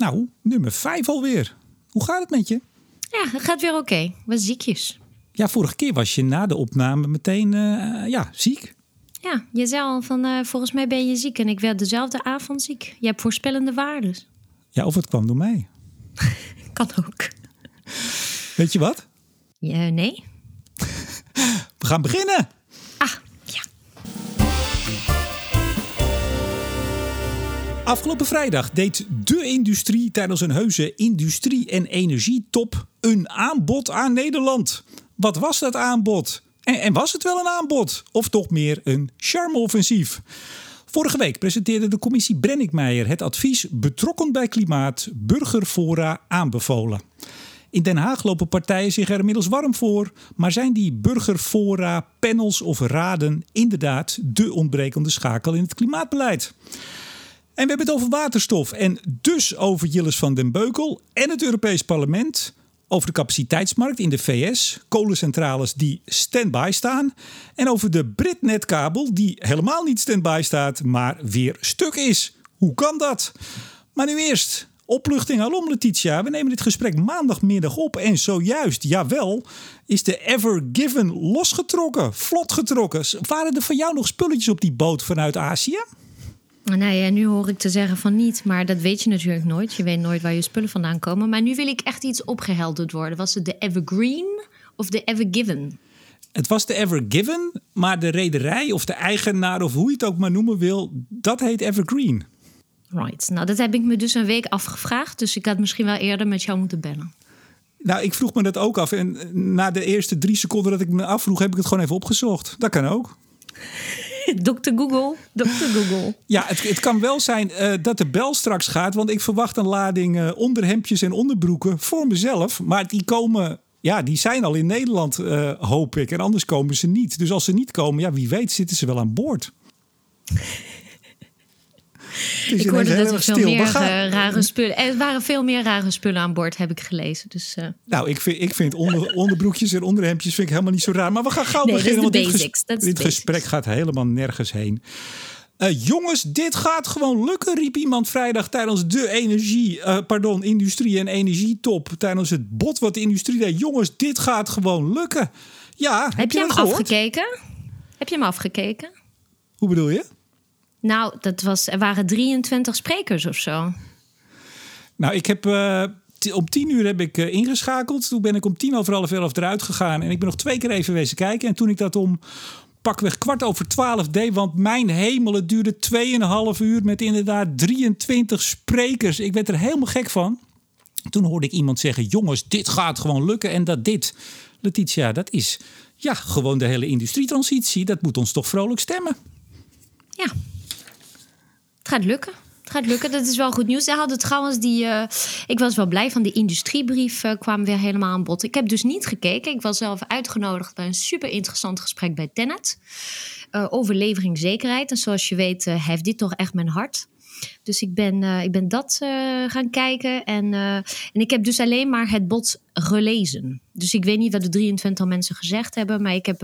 Nou, nummer 5 alweer. Hoe gaat het met je? Ja, het gaat weer oké. Wat ziekjes. Ja, vorige keer was je na de opname meteen uh, ja, ziek. Ja, je zei al van uh, volgens mij ben je ziek. En ik werd dezelfde avond ziek. Je hebt voorspellende waarden. Ja, of het kwam door mij. kan ook. Weet je wat? Ja, nee. We gaan beginnen. Afgelopen vrijdag deed de industrie tijdens een heuse industrie- en energietop een aanbod aan Nederland. Wat was dat aanbod? En, was het wel een aanbod? Of toch meer een charme-offensief? Vorige week presenteerde de commissie Brenninkmeijer het advies Betrokken bij Klimaat Burgerfora aanbevolen. In Den Haag lopen partijen zich er inmiddels warm voor. Maar zijn die burgerfora, panels of raden inderdaad de ontbrekende schakel in het klimaatbeleid? En we hebben het over waterstof en dus over Jilles van den Beukel en het Europees Parlement. Over de capaciteitsmarkt in de VS, kolencentrales die stand-by staan. En over de Britnetkabel die helemaal niet stand-by staat, maar weer stuk is. Hoe kan dat? Maar nu eerst Opluchting alom, Letitia. We nemen dit gesprek maandagmiddag op. En zojuist, jawel, is de Ever Given losgetrokken. Vlot getrokken. Waren er van jou nog spulletjes op die boot vanuit Azië? Nou ja, nu hoor ik te zeggen van niet, maar dat weet je natuurlijk nooit. Je weet nooit waar je spullen vandaan komen. Maar nu wil ik echt iets opgehelderd worden. Was het de Evergreen of de Ever Given? Het was de Ever Given, maar de rederij of de eigenaar of hoe je het ook maar noemen wil, dat heet Evergreen. Right. Nou, dat heb ik me dus een week afgevraagd. Dus ik had misschien wel eerder met jou moeten bellen. Nou, ik vroeg me dat ook af. En na de eerste drie seconden dat ik me afvroeg, heb ik het gewoon even opgezocht. Dat kan ook. Dr. Google, Dr. Google. Ja, het, het kan wel zijn uh, dat de bel straks gaat. Want ik verwacht een lading uh, onderhemdjes en onderbroeken voor mezelf. Maar die komen, ja, die zijn al in Nederland, uh, hoop ik. En anders komen ze niet. Dus als ze niet komen, ja, wie weet zitten ze wel aan boord ik hoorde dat er veel meer uh, rare spullen. Er waren veel meer rare spullen aan boord, heb ik gelezen. Dus, uh. Nou, ik vind, ik vind onder, onderbroekjes en onderhemdjes vind ik helemaal niet zo raar. Maar we gaan gauw nee, beginnen. want basics, dit, ges dit gesprek gaat helemaal nergens heen. Uh, jongens, dit gaat gewoon lukken, riep iemand vrijdag tijdens de energie, pardon, industrie- en energietop. Tijdens het bot wat de industrie deed. Jongens, dit gaat gewoon lukken. Ja, heb, heb je, je hem gehoord? afgekeken? Heb je hem afgekeken? Hoe bedoel je? Nou, dat was, er waren 23 sprekers of zo. Nou, ik heb uh, om tien uur heb ik uh, ingeschakeld. Toen ben ik om tien over half elf eruit gegaan. En ik ben nog twee keer even wezen kijken. En toen ik dat om pakweg kwart over twaalf deed... want mijn hemel, het duurde 2,5 uur met inderdaad 23 sprekers. Ik werd er helemaal gek van. Toen hoorde ik iemand zeggen... jongens, dit gaat gewoon lukken. En dat dit, Letitia, dat is ja, gewoon de hele industrietransitie. Dat moet ons toch vrolijk stemmen. Ja, gaat lukken. Het gaat lukken, dat is wel goed nieuws. Ze hadden trouwens die. Uh, ik was wel blij van die industriebrief uh, kwam weer helemaal aan bod. Ik heb dus niet gekeken. Ik was zelf uitgenodigd bij een super interessant gesprek bij Tenet. Uh, over leveringszekerheid. En zoals je weet, heeft dit toch echt mijn hart. Dus ik ben, ik ben dat gaan kijken. En, en ik heb dus alleen maar het bod gelezen. Dus ik weet niet wat de 23 mensen gezegd hebben. Maar ik heb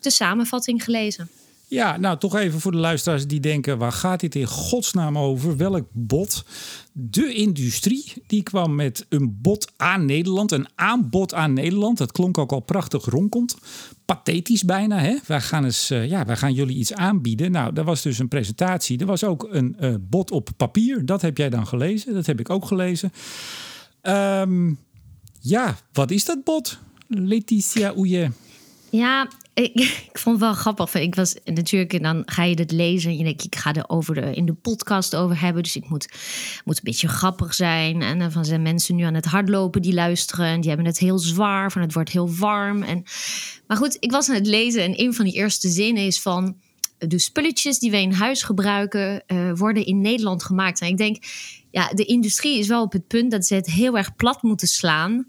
de samenvatting gelezen. Ja, nou toch even voor de luisteraars die denken: waar gaat dit in godsnaam over? Welk bod? De industrie die kwam met een bod aan Nederland, een aanbod aan Nederland. Dat klonk ook al prachtig ronkend, pathetisch bijna. Hè? Wij, gaan eens, uh, ja, wij gaan jullie iets aanbieden. Nou, er was dus een presentatie. Er was ook een uh, bod op papier. Dat heb jij dan gelezen. Dat heb ik ook gelezen. Um, ja, wat is dat bod? Letitia Oeje. Ja, ik, vond het wel grappig. Ik was natuurlijk, en dan ga je dit lezen en je denkt, ik ga er over de, in de podcast over hebben. Dus ik moet, moet een beetje grappig zijn. En dan zijn mensen nu aan het hardlopen die luisteren. En die hebben het heel zwaar, van het wordt heel warm. En, maar goed, ik was aan het lezen en een van die eerste zinnen is van... De spulletjes die wij in huis gebruiken, uh, worden in Nederland gemaakt. En ik denk, ja, de industrie is wel op het punt dat ze het heel erg plat moeten slaan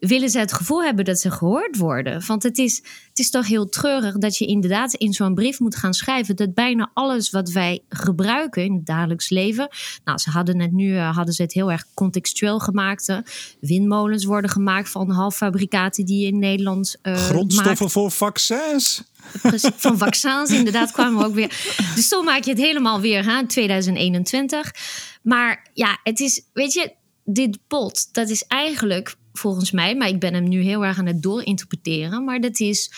willen ze het gevoel hebben dat ze gehoord worden. Want het is, het is toch heel treurig dat je inderdaad in zo'n brief moet gaan schrijven dat bijna alles wat wij gebruiken in het dagelijks leven. Nou, ze hadden het nu uh, hadden ze het heel erg contextueel gemaakt. Windmolens worden gemaakt van halffabrikaten die in Nederland. Uh, Grondstoffen voor vaccins. Van vaccins, inderdaad, kwamen we ook weer. Dus zo maak je het helemaal weer, hè, 2021. Maar ja, het is, weet je, dit pot, dat is eigenlijk volgens mij, maar ik ben hem nu heel erg aan het doorinterpreteren, maar dat is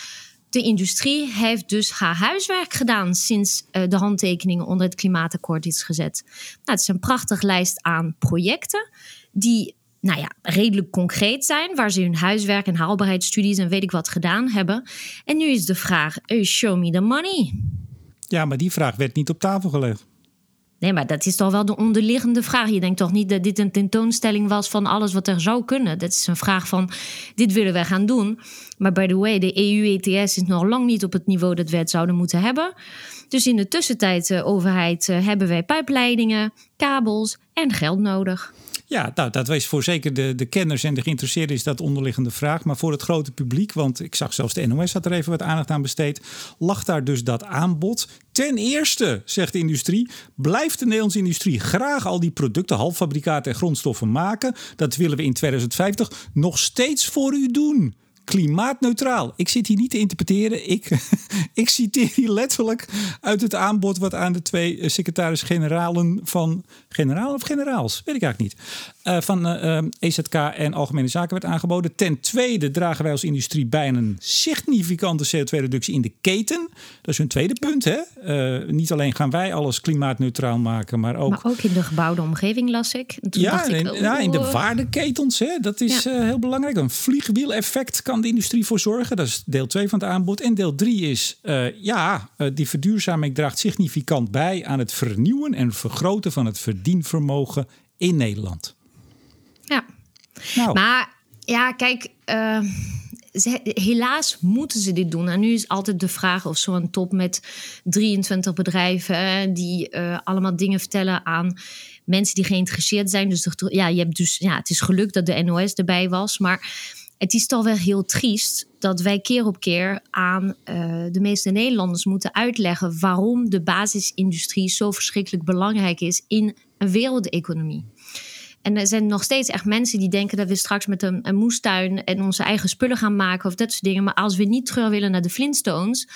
de industrie heeft dus haar huiswerk gedaan sinds uh, de handtekeningen onder het klimaatakkoord is gezet. Nou, het is een prachtige lijst aan projecten die nou ja, redelijk concreet zijn, waar ze hun huiswerk en haalbaarheidsstudies en weet ik wat gedaan hebben. En nu is de vraag: show me the money. Ja, maar die vraag werd niet op tafel gelegd. Nee, maar dat is toch wel de onderliggende vraag. Je denkt toch niet dat dit een tentoonstelling was van alles wat er zou kunnen. Dat is een vraag van, dit willen wij gaan doen. Maar by the way, de EU-ETS is nog lang niet op het niveau dat we het zouden moeten hebben. Dus in de tussentijd, uh, overheid, uh, hebben wij pijpleidingen, kabels en geld nodig. Ja, nou, dat was voor zeker de, de kenners en de geïnteresseerden is dat onderliggende vraag. Maar voor het grote publiek, want ik zag zelfs de NOS had er even wat aandacht aan besteed, lag daar dus dat aanbod. Ten eerste, zegt de industrie, blijft de Nederlandse industrie graag al die producten, halffabrikaten en grondstoffen maken. Dat willen we in 2050 nog steeds voor u doen klimaatneutraal. Ik zit hier niet te interpreteren. Ik, ik citeer hier letterlijk uit het aanbod wat aan de twee eh, secretaris-generalen van. Generaal of generaals? Weet ik eigenlijk niet. Uh, van uh, eh, EZK en Algemene Zaken werd aangeboden. Ten tweede dragen wij als industrie bij een significante CO2-reductie in de keten. Dat is hun tweede punt. Hè? Uh, niet alleen gaan wij alles klimaatneutraal maken, maar ook. Maar ook in de gebouwde omgeving las ik. ja, ik, in, ja, in de oh. waardeketens. Hè? Dat is ja. heel belangrijk. Een vliegwiel-effect kan de industrie voor zorgen. Dat is deel 2 van het aanbod. En deel 3 is, ja, die verduurzaming draagt significant bij aan het vernieuwen en vergroten van het verdienvermogen in Nederland. Ja, nou. maar ja, kijk, uh, ze, helaas moeten ze dit doen. En nu is altijd de vraag of zo'n top met 23 bedrijven die allemaal dingen vertellen aan mensen die geïnteresseerd zijn. Dus ja, je hebt dus, ja, het is gelukt dat de NOS erbij was, maar het is toch wel heel triest dat wij keer op keer aan uh, de meeste Nederlanders moeten uitleggen waarom de basisindustrie zo verschrikkelijk belangrijk is in een wereldeconomie. En er zijn nog steeds echt mensen die denken dat we straks met een, moestuin en onze eigen spullen gaan maken of dat soort dingen. Maar als we niet terug willen naar de Flintstones,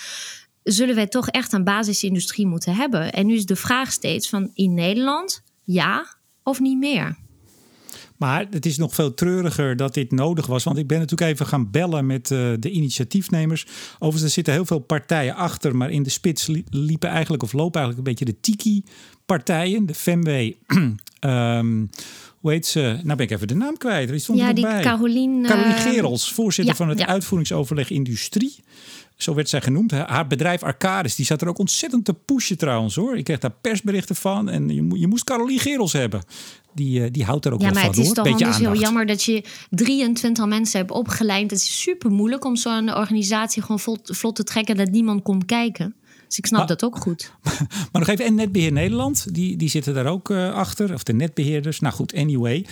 zullen wij toch echt een basisindustrie moeten hebben. En nu is de vraag steeds van in Nederland ja of niet meer. Maar het is nog veel treuriger dat dit nodig was. Want ik ben natuurlijk even gaan bellen met uh, de initiatiefnemers. Overigens, er zitten heel veel partijen achter. Maar in de spits liepen eigenlijk, of lopen eigenlijk een beetje de Tiki-partijen. De Femway. um, hoe heet ze? Nou ben ik even de naam kwijt. Wie stond ja, die bij? Caroline, Caroline Gerels, voorzitter ja, van het ja. uitvoeringsoverleg Industrie. Zo werd zij genoemd. Haar bedrijf Arcadis, die zat er ook ontzettend te pushen trouwens hoor. Ik kreeg daar persberichten van en je, je moest Caroline Gerels hebben. Die, eh, die houdt er ook ja, wel van hoor. Ja, maar het is toch heel jammer dat je 23 mensen hebt opgeleid. Het is super moeilijk om zo'n organisatie gewoon vlot, vlot te trekken dat niemand komt kijken. Dus ik snap maar, dat ook goed. Maar nog even, en Netbeheer Nederland, die, die zitten daar ook uh, achter. Of de netbeheerders. Nou goed, anyway.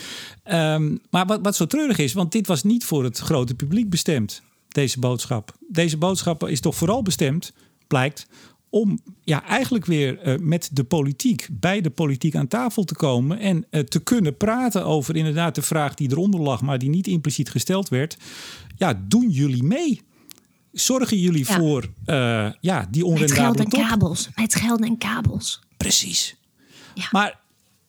Um, maar wat, wat zo treurig is, want dit was niet voor het grote publiek bestemd, deze boodschap. Deze boodschap is toch vooral bestemd, blijkt, om ja, eigenlijk weer uh, met de politiek, bij de politiek aan tafel te komen en uh, te kunnen praten over inderdaad de vraag die eronder lag, maar die niet impliciet gesteld werd. Ja, doen jullie mee? Zorgen jullie ja. voor uh, ja, die onrendabele Met geld en kabels. Met geld en kabels. Precies. Ja. Maar,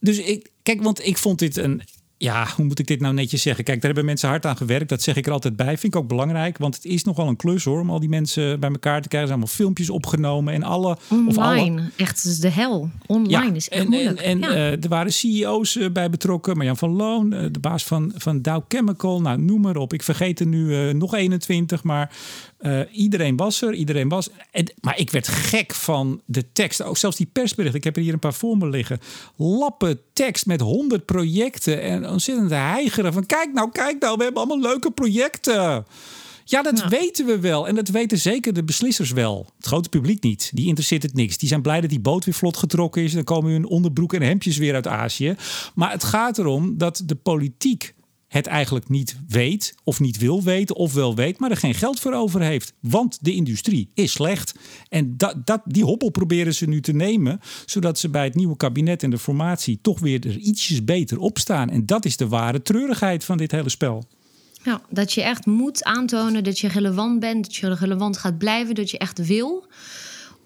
dus ik, kijk, want ik vond dit een ja, hoe moet ik dit nou netjes zeggen? Kijk, daar hebben mensen hard aan gewerkt. Dat zeg ik er altijd bij. Vind ik ook belangrijk. Want het is nogal een klus hoor. Om al die mensen bij elkaar te krijgen. Er zijn allemaal filmpjes opgenomen. En alle. Online. Of alle... Echt, is de hel. Online ja, is echt en, moeilijk. En, uh, er waren CEO's uh, bij betrokken. Marjan van Loon, de baas van, van Dow Chemical. Nou, noem maar op. Ik vergeet er nu nog 21. Maar Uh, iedereen was er, iedereen was. En, maar ik werd gek van de tekst. Ook zelfs die persbericht. Ik heb er hier een paar voor me liggen. Lappen tekst met honderd projecten. En ontzettend heigeren van kijk nou, kijk nou, we hebben allemaal leuke projecten. Ja, dat ja. weten we wel. En dat weten zeker de beslissers wel. Het grote publiek niet. Die interesseert het niks. Die zijn blij dat die boot weer vlot getrokken is. Dan komen hun onderbroeken en hemdjes weer uit Azië. Maar het gaat erom dat de politiek het eigenlijk niet weet of niet wil weten of wel weet, maar er geen geld voor over heeft. Want de industrie is slecht. En dat, dat, die hoppel proberen ze nu te nemen, zodat ze bij het nieuwe kabinet en de formatie toch weer er ietsjes beter op staan. En dat is de ware treurigheid van dit hele spel. Ja, dat je echt moet aantonen dat je relevant bent, dat je relevant gaat blijven, dat je echt wil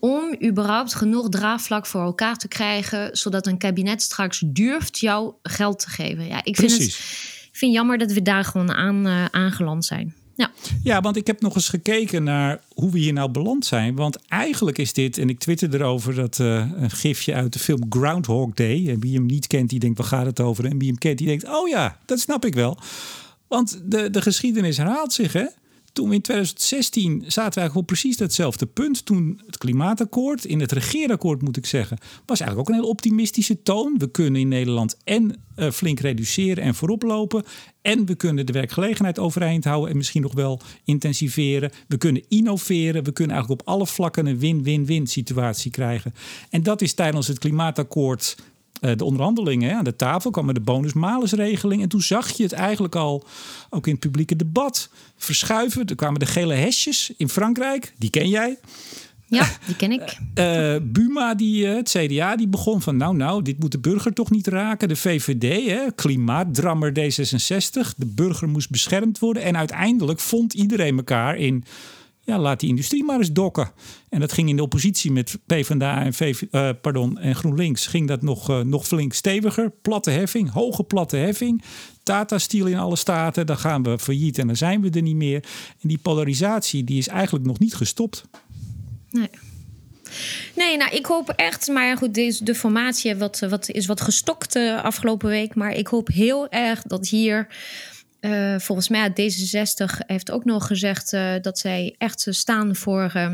om überhaupt genoeg draagvlak voor elkaar te krijgen, zodat een kabinet straks durft jou geld te geven. Ja, ik vind Precies. het ik vind jammer dat we daar gewoon aan uh, aangeland zijn. Ja. ja, want ik heb nog eens gekeken naar hoe we hier nou beland zijn. Want eigenlijk is dit, en ik twitter erover, dat uh, een gifje uit de film Groundhog Day. En wie hem niet kent, die denkt, waar gaat het over? En wie hem kent, die denkt, oh ja, dat snap ik wel. Want de, de geschiedenis herhaalt zich, hè? Toen we in 2016 zaten we eigenlijk op precies datzelfde punt. Toen het klimaatakkoord, in het regeerakkoord moet ik zeggen, was eigenlijk ook een heel optimistische toon. We kunnen in Nederland en uh, flink reduceren en voorop lopen. En we kunnen de werkgelegenheid overeind houden en misschien nog wel intensiveren. We kunnen innoveren. We kunnen eigenlijk op alle vlakken een win-win-win situatie krijgen. En dat is tijdens het klimaatakkoord uh, de onderhandelingen hè, aan de tafel kwam er de bonus-malus-regeling. En toen zag je het eigenlijk al, ook in het publieke debat, verschuiven. Er kwamen de gele hesjes in Frankrijk, die ken jij. Ja, die ken ik. Uh, Buma, die, uh, het CDA, die begon van... nou, nou, dit moet de burger toch niet raken. De VVD, hè, klimaatdrammer D66. De burger moest beschermd worden. En uiteindelijk vond iedereen elkaar in ja, laat die industrie maar eens dokken. En dat ging in de oppositie met PvdA en, VV, uh, pardon, en GroenLinks ging dat nog, uh, nog flink steviger. Platte heffing, hoge platte heffing. Tata Steel in alle staten, dan gaan we failliet en dan zijn we er niet meer. En die polarisatie die is eigenlijk nog niet gestopt. Nee. Nee, nou, ik hoop echt, maar goed, deze, de formatie wat, wat, is wat gestokt uh, afgelopen week. Maar ik hoop heel erg dat hier uh, volgens mij, D66 heeft ook nog gezegd uh, dat zij echt staan voor uh,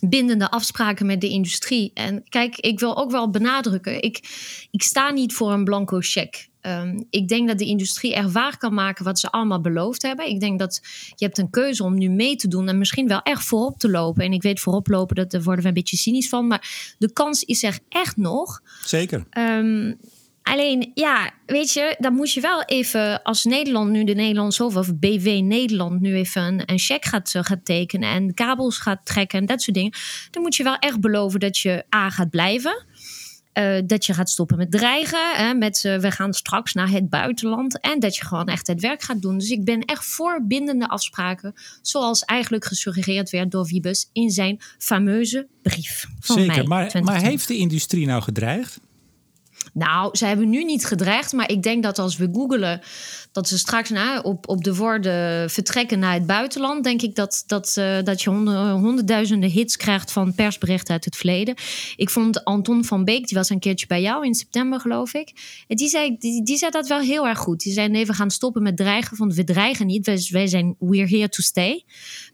bindende afspraken met de industrie. En kijk, ik wil ook wel benadrukken: ik, ik sta niet voor een blanco cheque. Um, ik denk dat de industrie er waar kan maken wat ze allemaal beloofd hebben. Ik denk dat je hebt een keuze om nu mee te doen en misschien wel echt voorop te lopen. En ik weet voorop lopen, dat, daar worden we een beetje cynisch van. Maar de kans is er echt nog. Zeker. Um, Alleen, ja, weet je, dan moet je wel even, als Nederland nu de Nederlandse of, of BW Nederland nu even een, een cheque gaat, gaat tekenen en kabels gaat trekken en dat soort dingen, dan moet je wel echt beloven dat je A gaat blijven. Uh, dat je gaat stoppen met dreigen. Hè, met uh, we gaan straks naar het buitenland. En dat je gewoon echt het werk gaat doen. Dus ik ben echt voor bindende afspraken. Zoals eigenlijk gesuggereerd werd door Wiebes in zijn fameuze brief. Van Zeker, mei maar, maar heeft de industrie nou gedreigd? Nou, ze hebben nu niet gedreigd, maar ik denk dat als we googelen dat ze straks nou, op, op de woorden vertrekken naar het buitenland, denk ik dat, dat, uh, dat je honderd, honderdduizenden hits krijgt van persberichten uit het verleden. Ik vond Anton van Beek, die was een keertje bij jou in september, geloof ik. En die zei, die, die zei dat wel heel erg goed. Die zei: nee, we gaan stoppen met dreigen, want we dreigen niet. Wij, wij zijn we're here to stay.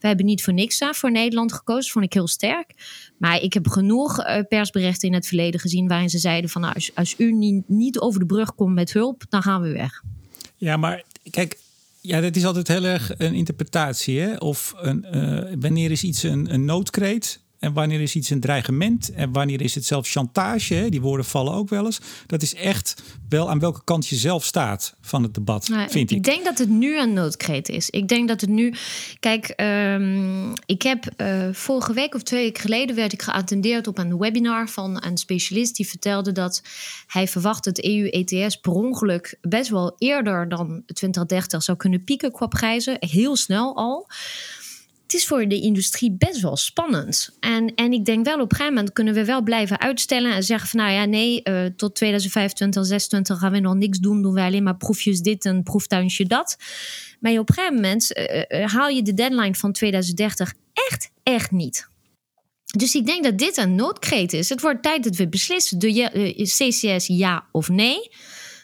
We hebben niet voor niks aan voor Nederland gekozen. Vond ik heel sterk. Maar ik heb genoeg uh, persberichten in het verleden gezien waarin ze zeiden: van nou, als, als u niet, over de brug komt met hulp, dan gaan we weg. Ja, maar kijk, ja, dat is altijd heel erg een interpretatie. Hè? Of een, uh, wanneer is iets een, een noodkreet en wanneer is iets een dreigement en wanneer is het zelfs chantage. Hè? Die woorden vallen ook wel eens. Dat is echt wel aan welke kant je zelf staat van het debat, nou, vind ik. Ik denk dat het nu een noodkreet is. Ik denk dat het nu... Kijk, um, ik heb uh, vorige week of twee weken geleden... werd ik geattendeerd op een webinar van een specialist... die vertelde dat hij verwacht het EU-ETS per ongeluk... best wel eerder dan 2030 zou kunnen pieken qua prijzen. Heel snel al het is voor de industrie best wel spannend. En, en ik denk wel op een gegeven moment kunnen we wel blijven uitstellen en zeggen van nou ja, nee, uh, tot 2025, 2026 gaan we nog niks doen, doen we alleen maar proefjes dit en proeftuintje dat. Maar op een gegeven moment uh, haal je de deadline van 2030 echt, echt niet. Dus ik denk dat dit een noodkreet is. Het wordt tijd dat we beslissen: CCS ja of nee?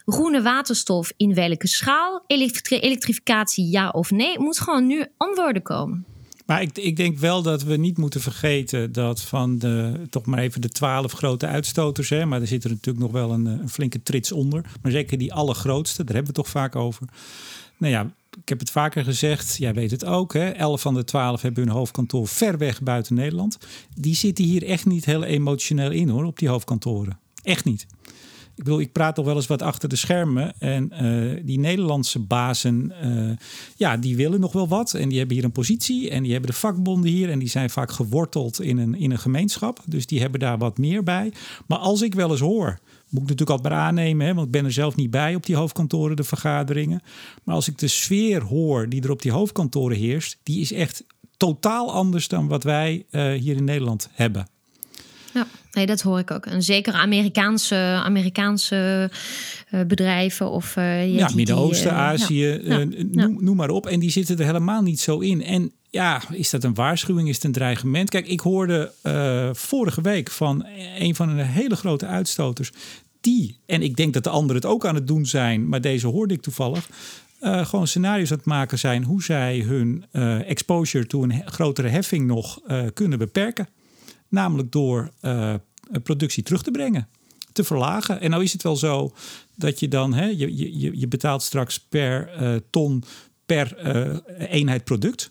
Groene waterstof in welke schaal? Elektri elektrificatie ja of nee? Moet gewoon nu antwoorden komen. Maar ik, ik, denk wel dat we niet moeten vergeten dat van de, toch maar even de twaalf grote uitstoters, hè, maar er zit er natuurlijk nog wel een, een, flinke trits onder. Maar zeker die allergrootste, daar hebben we het toch vaak over. Nou ja, ik heb het vaker gezegd, jij weet het ook. Hè, elf van de twaalf hebben hun hoofdkantoor ver weg buiten Nederland. Die zitten hier echt niet heel emotioneel in hoor, op die hoofdkantoren. Echt niet. Ik bedoel, ik praat toch wel eens wat achter de schermen. En uh, die Nederlandse bazen, uh, ja, die willen nog wel wat. En die hebben hier een positie. En die hebben de vakbonden hier. En die zijn vaak geworteld in een, in een gemeenschap. Dus die hebben daar wat meer bij. Maar als ik wel eens hoor. Moet ik natuurlijk altijd maar aannemen, hè, want ik ben er zelf niet bij op die hoofdkantoren, de vergaderingen. Maar als ik de sfeer hoor die er op die hoofdkantoren heerst, die is echt totaal anders dan wat wij uh, hier in Nederland hebben. Ja, nee, dat hoor ik ook. En zeker Amerikaanse, Amerikaanse uh, bedrijven of uh, ja, Midden-Oosten, Azië, ja. Noem, noem, maar op. En die zitten er helemaal niet zo in. En ja, is dat een waarschuwing? Is het een dreigement? Kijk, ik hoorde vorige week van een van de hele grote uitstoters. Die, en ik denk dat de anderen het ook aan het doen zijn, maar deze hoorde ik toevallig. gewoon scenario's aan het maken zijn hoe zij hun exposure to een grotere heffing nog kunnen beperken. Namelijk door uh, productie terug te brengen, te verlagen. En nou is het wel zo dat je dan, hè, je, je, je betaalt straks per uh, ton per uh, eenheid product.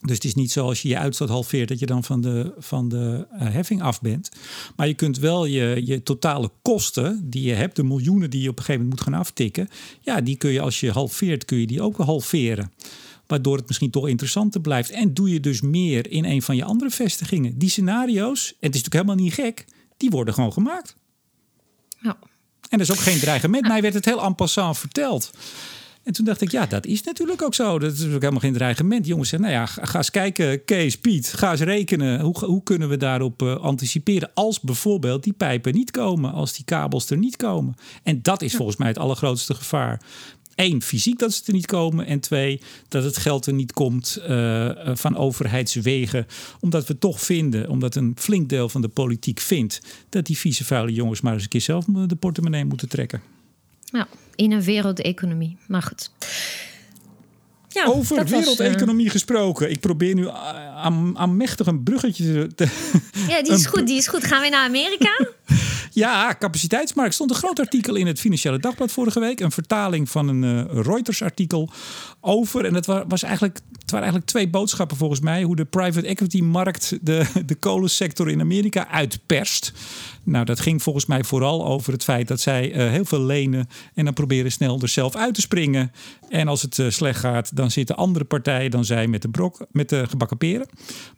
Dus het is niet zo als je je uitstoot halveert dat je dan van de, van de heffing af bent. Maar je kunt wel je, je totale kosten die je hebt, de miljoenen die je op een gegeven moment moet gaan aftikken. Ja, die kun je als je halveert, kun je die ook halveren waardoor het misschien toch interessanter blijft. En doe je dus meer in een van je andere vestigingen. Die scenario's, en het is natuurlijk helemaal niet gek, die worden gewoon gemaakt. Ja. En dat is ook geen dreigement. Mij werd het heel en passant verteld. En toen dacht ik, ja, dat is natuurlijk ook zo. Dat is ook helemaal geen dreigement. Jongens zeggen, nou ja, ga eens kijken, Kees, Piet, ga eens rekenen. Hoe, hoe kunnen we daarop uh, anticiperen als bijvoorbeeld die pijpen niet komen, als die kabels er niet komen? En dat is volgens mij het allergrootste gevaar. Eén, fysiek dat ze er niet komen. En twee, dat het geld er niet komt uh, van overheidswegen. Omdat we toch vinden, omdat een flink deel van de politiek vindt... dat die vieze vuile jongens maar eens een keer zelf de portemonnee moeten trekken. Ja, in een wereldeconomie. Maar goed. Ja, Over wereldeconomie uh... gesproken. Ik probeer nu aan, aan mechtig een bruggetje te. Ja, die is goed. Die is goed. Gaan we naar Amerika? Ja, capaciteitsmarkt. stond een groot artikel in het Financiële Dagblad vorige week. Een vertaling van een uh, Reuters-artikel over. En het, was eigenlijk, het waren eigenlijk twee boodschappen volgens mij. Hoe de private equity-markt de, de kolensector in Amerika uitperst. Nou, dat ging volgens mij vooral over het feit dat zij uh, heel veel lenen. En dan proberen snel er zelf uit te springen. En als het uh, slecht gaat, dan zitten andere partijen dan zij met de, brok, met de gebakken peren.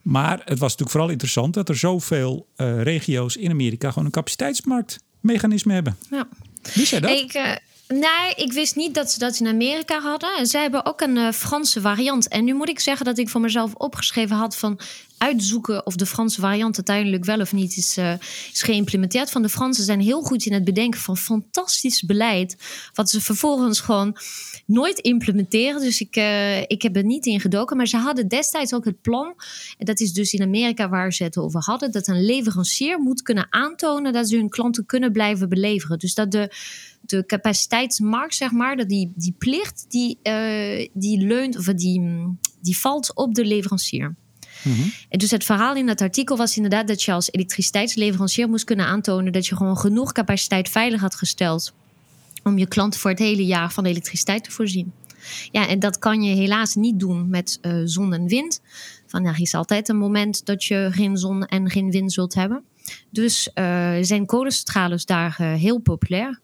Maar het was natuurlijk vooral interessant dat er zoveel uh, regio's in Amerika gewoon een capaciteitsmarktmechanisme hebben. Ja. Wie zei dat? Ik, Nee, ik wist niet dat ze dat in Amerika hadden. En zij hebben ook een uh, Franse variant. En nu moet ik zeggen dat ik voor mezelf opgeschreven had van uitzoeken of de Franse variant uiteindelijk wel of niet is, uh, is geïmplementeerd. Van de Fransen zijn heel goed in het bedenken van fantastisch beleid, wat ze vervolgens gewoon nooit implementeren. Dus ik, uh, ik heb er niet in gedoken. Maar ze hadden destijds ook het plan, en dat is dus in Amerika waar ze het over hadden, dat een leverancier moet kunnen aantonen dat ze hun klanten kunnen blijven beleveren. Dus dat de de capaciteitsmarkt, zeg maar, dat die, die plicht die, uh, die leunt of die, die valt op de leverancier. Mm En dus het verhaal in dat artikel was inderdaad dat je als elektriciteitsleverancier moest kunnen aantonen dat je gewoon genoeg capaciteit veilig had gesteld om je klant voor het hele jaar van elektriciteit te voorzien. Ja, en dat kan je helaas niet doen met uh, zon en wind. Van, ja, er is altijd een moment dat je geen zon en geen wind zult hebben. Dus uh, zijn kolencentrales daar uh, heel populair.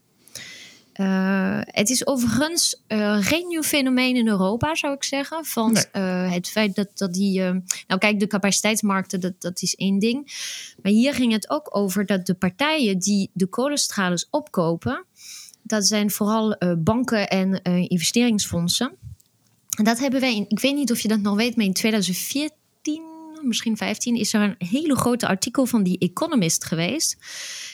Uh, het is overigens uh, geen nieuw fenomeen in Europa, zou ik zeggen. Van nee. uh, het feit dat, dat die. nou, kijk, de capaciteitsmarkten, dat, dat is één ding. Maar hier ging het ook over dat de partijen die de kolenstralen opkopen. dat zijn vooral banken en investeringsfondsen. En dat hebben wij, in, ik weet niet of je dat nog weet, maar in 2014 misschien 15, is er een hele grote artikel van die Economist geweest.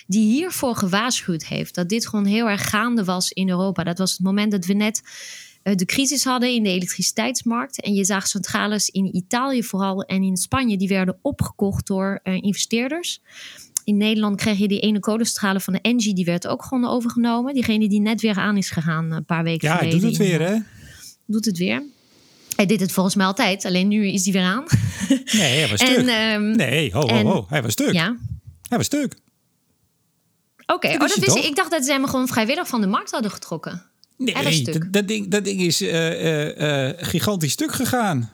Die hiervoor gewaarschuwd heeft. Dat dit gewoon heel erg gaande was in Europa. Dat was het moment dat we net uh, de crisis hadden in de elektriciteitsmarkt. En je zag centrales in Italië vooral en in Spanje, die werden opgekocht door uh, investeerders. In Nederland kreeg je die ene kolenstralen van de Engie, die werd ook gewoon overgenomen. Diegene die net weer aan is gegaan een paar weken ja, geleden. Ja, doet het weer hè? Doet het weer. Hij deed het volgens mij altijd, alleen nu is hij weer aan. Nee, hij was stuk. En, um, nee, ho, ho, ho, hij was stuk. Ja. Hij was stuk. Oké, okay. oh, dat wist ik. Ik dacht dat ze hem gewoon vrijwillig van de markt hadden getrokken. Nee, dat, dat, ding, dat ding is uh, uh, uh, gigantisch stuk gegaan.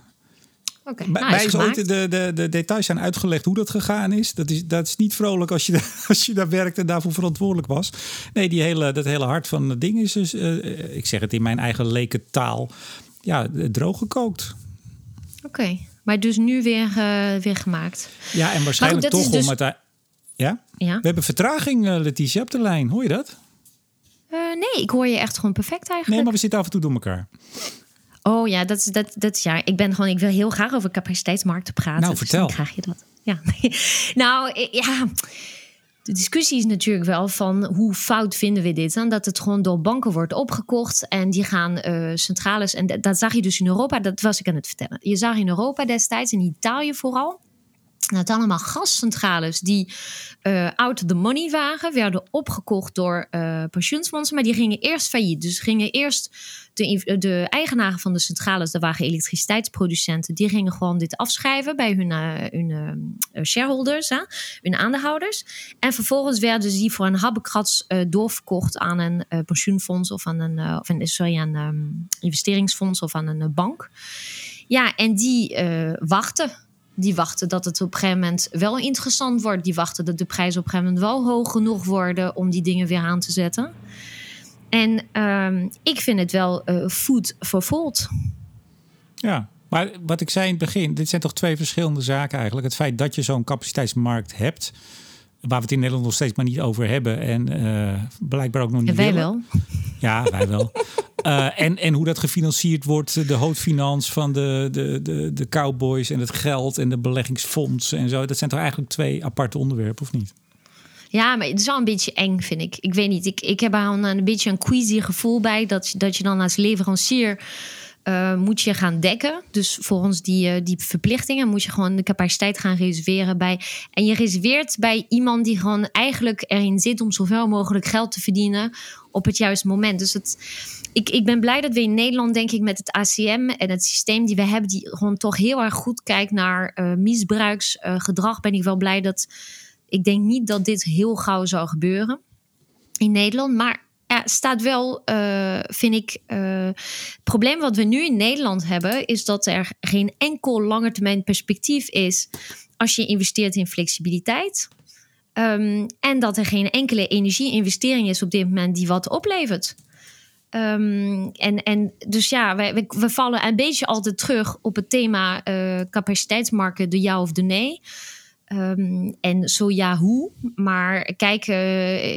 Okay, Bij nou, is ooit de, de, de details zijn uitgelegd hoe dat gegaan is. Dat is, dat is niet vrolijk als je, als je daar werkt en daarvoor verantwoordelijk was. Nee, die hele, dat hele hart van het ding is dus, ik zeg het in mijn eigen leken taal, ja, droog gekookt. Oké, okay. maar dus nu weer, uh, weer gemaakt. Ja, en waarschijnlijk goed, toch dus... om het... Ja? ja? We hebben vertraging, uh, Letitia, op de lijn. Hoor je dat? Uh, nee, ik hoor je echt gewoon perfect eigenlijk. Nee, maar we zitten af en toe door elkaar. Oh ja, dat is, dat, dat is ja. Ik ben gewoon, ik wil heel graag over capaciteitsmarkten praten. Nou, vertel. Dus krijg je dat. Ja. nou, ja. De discussie is natuurlijk wel van hoe fout vinden we dit? dan? Dat het gewoon door banken wordt opgekocht en die gaan uh, centrales. En dat zag je dus in Europa, dat was ik aan het vertellen. Je zag in Europa destijds, in Italië vooral, dat allemaal gascentrales die uh, out of the money waren, werden opgekocht door uh, pensioensfondsen, maar die gingen eerst failliet. Dus gingen eerst de, de eigenaren van de centrales, dat waren elektriciteitsproducenten, die gingen gewoon dit afschrijven bij hun, uh, hun shareholders, hè, hun aandeelhouders. En vervolgens werden ze voor een habbekrats doorverkocht aan een pensioenfonds of aan een, of een, sorry, um, investeringsfonds of aan een bank. Ja, en die wachten die wachten dat het op een gegeven moment wel interessant wordt. Die wachten dat de prijzen op een gegeven moment wel hoog genoeg worden om die dingen weer aan te zetten. En um, ik vind het wel uh, food for thought. Ja, maar wat ik zei in het begin, dit zijn toch twee verschillende zaken eigenlijk. Het feit dat je zo'n capaciteitsmarkt hebt, waar we het in Nederland nog steeds maar niet over hebben. En uh, blijkbaar ook nog niet. En wij wel. Ja, wij wel. Uh, en, en hoe dat gefinancierd wordt, de hoofdfinans van de, de, de, de cowboys en het geld en de beleggingsfondsen en zo. Dat zijn toch eigenlijk twee aparte onderwerpen, of niet? Ja, maar het is wel een beetje eng, vind ik. Ik weet niet, ik, ik heb er een, beetje een queasy gevoel bij dat, dat je dan als leverancier uh, moet je gaan dekken. Dus volgens die, uh, die verplichtingen moet je gewoon de capaciteit gaan reserveren bij. En je reserveert bij iemand die gewoon eigenlijk erin zit om zoveel mogelijk geld te verdienen op het juiste moment. Dus het, ik, ik ben blij dat we in Nederland, denk ik, met het ACM en het systeem die we hebben, die gewoon toch heel erg goed kijkt naar uh, misbruiksgedrag. ben ik wel blij dat. Ik denk niet dat dit heel gauw zou gebeuren in Nederland. Maar ja, staat wel, uh, vind ik. Uh, het probleem wat we nu in Nederland hebben, is dat er geen enkel langetermijn perspectief is als je investeert in flexibiliteit. Um, en dat er geen enkele energie-investering is op dit moment die wat oplevert. Um, en, en dus ja, wij, we, vallen een beetje altijd terug op het thema uh, de ja of de nee. Um, en zo ja, hoe? Maar kijken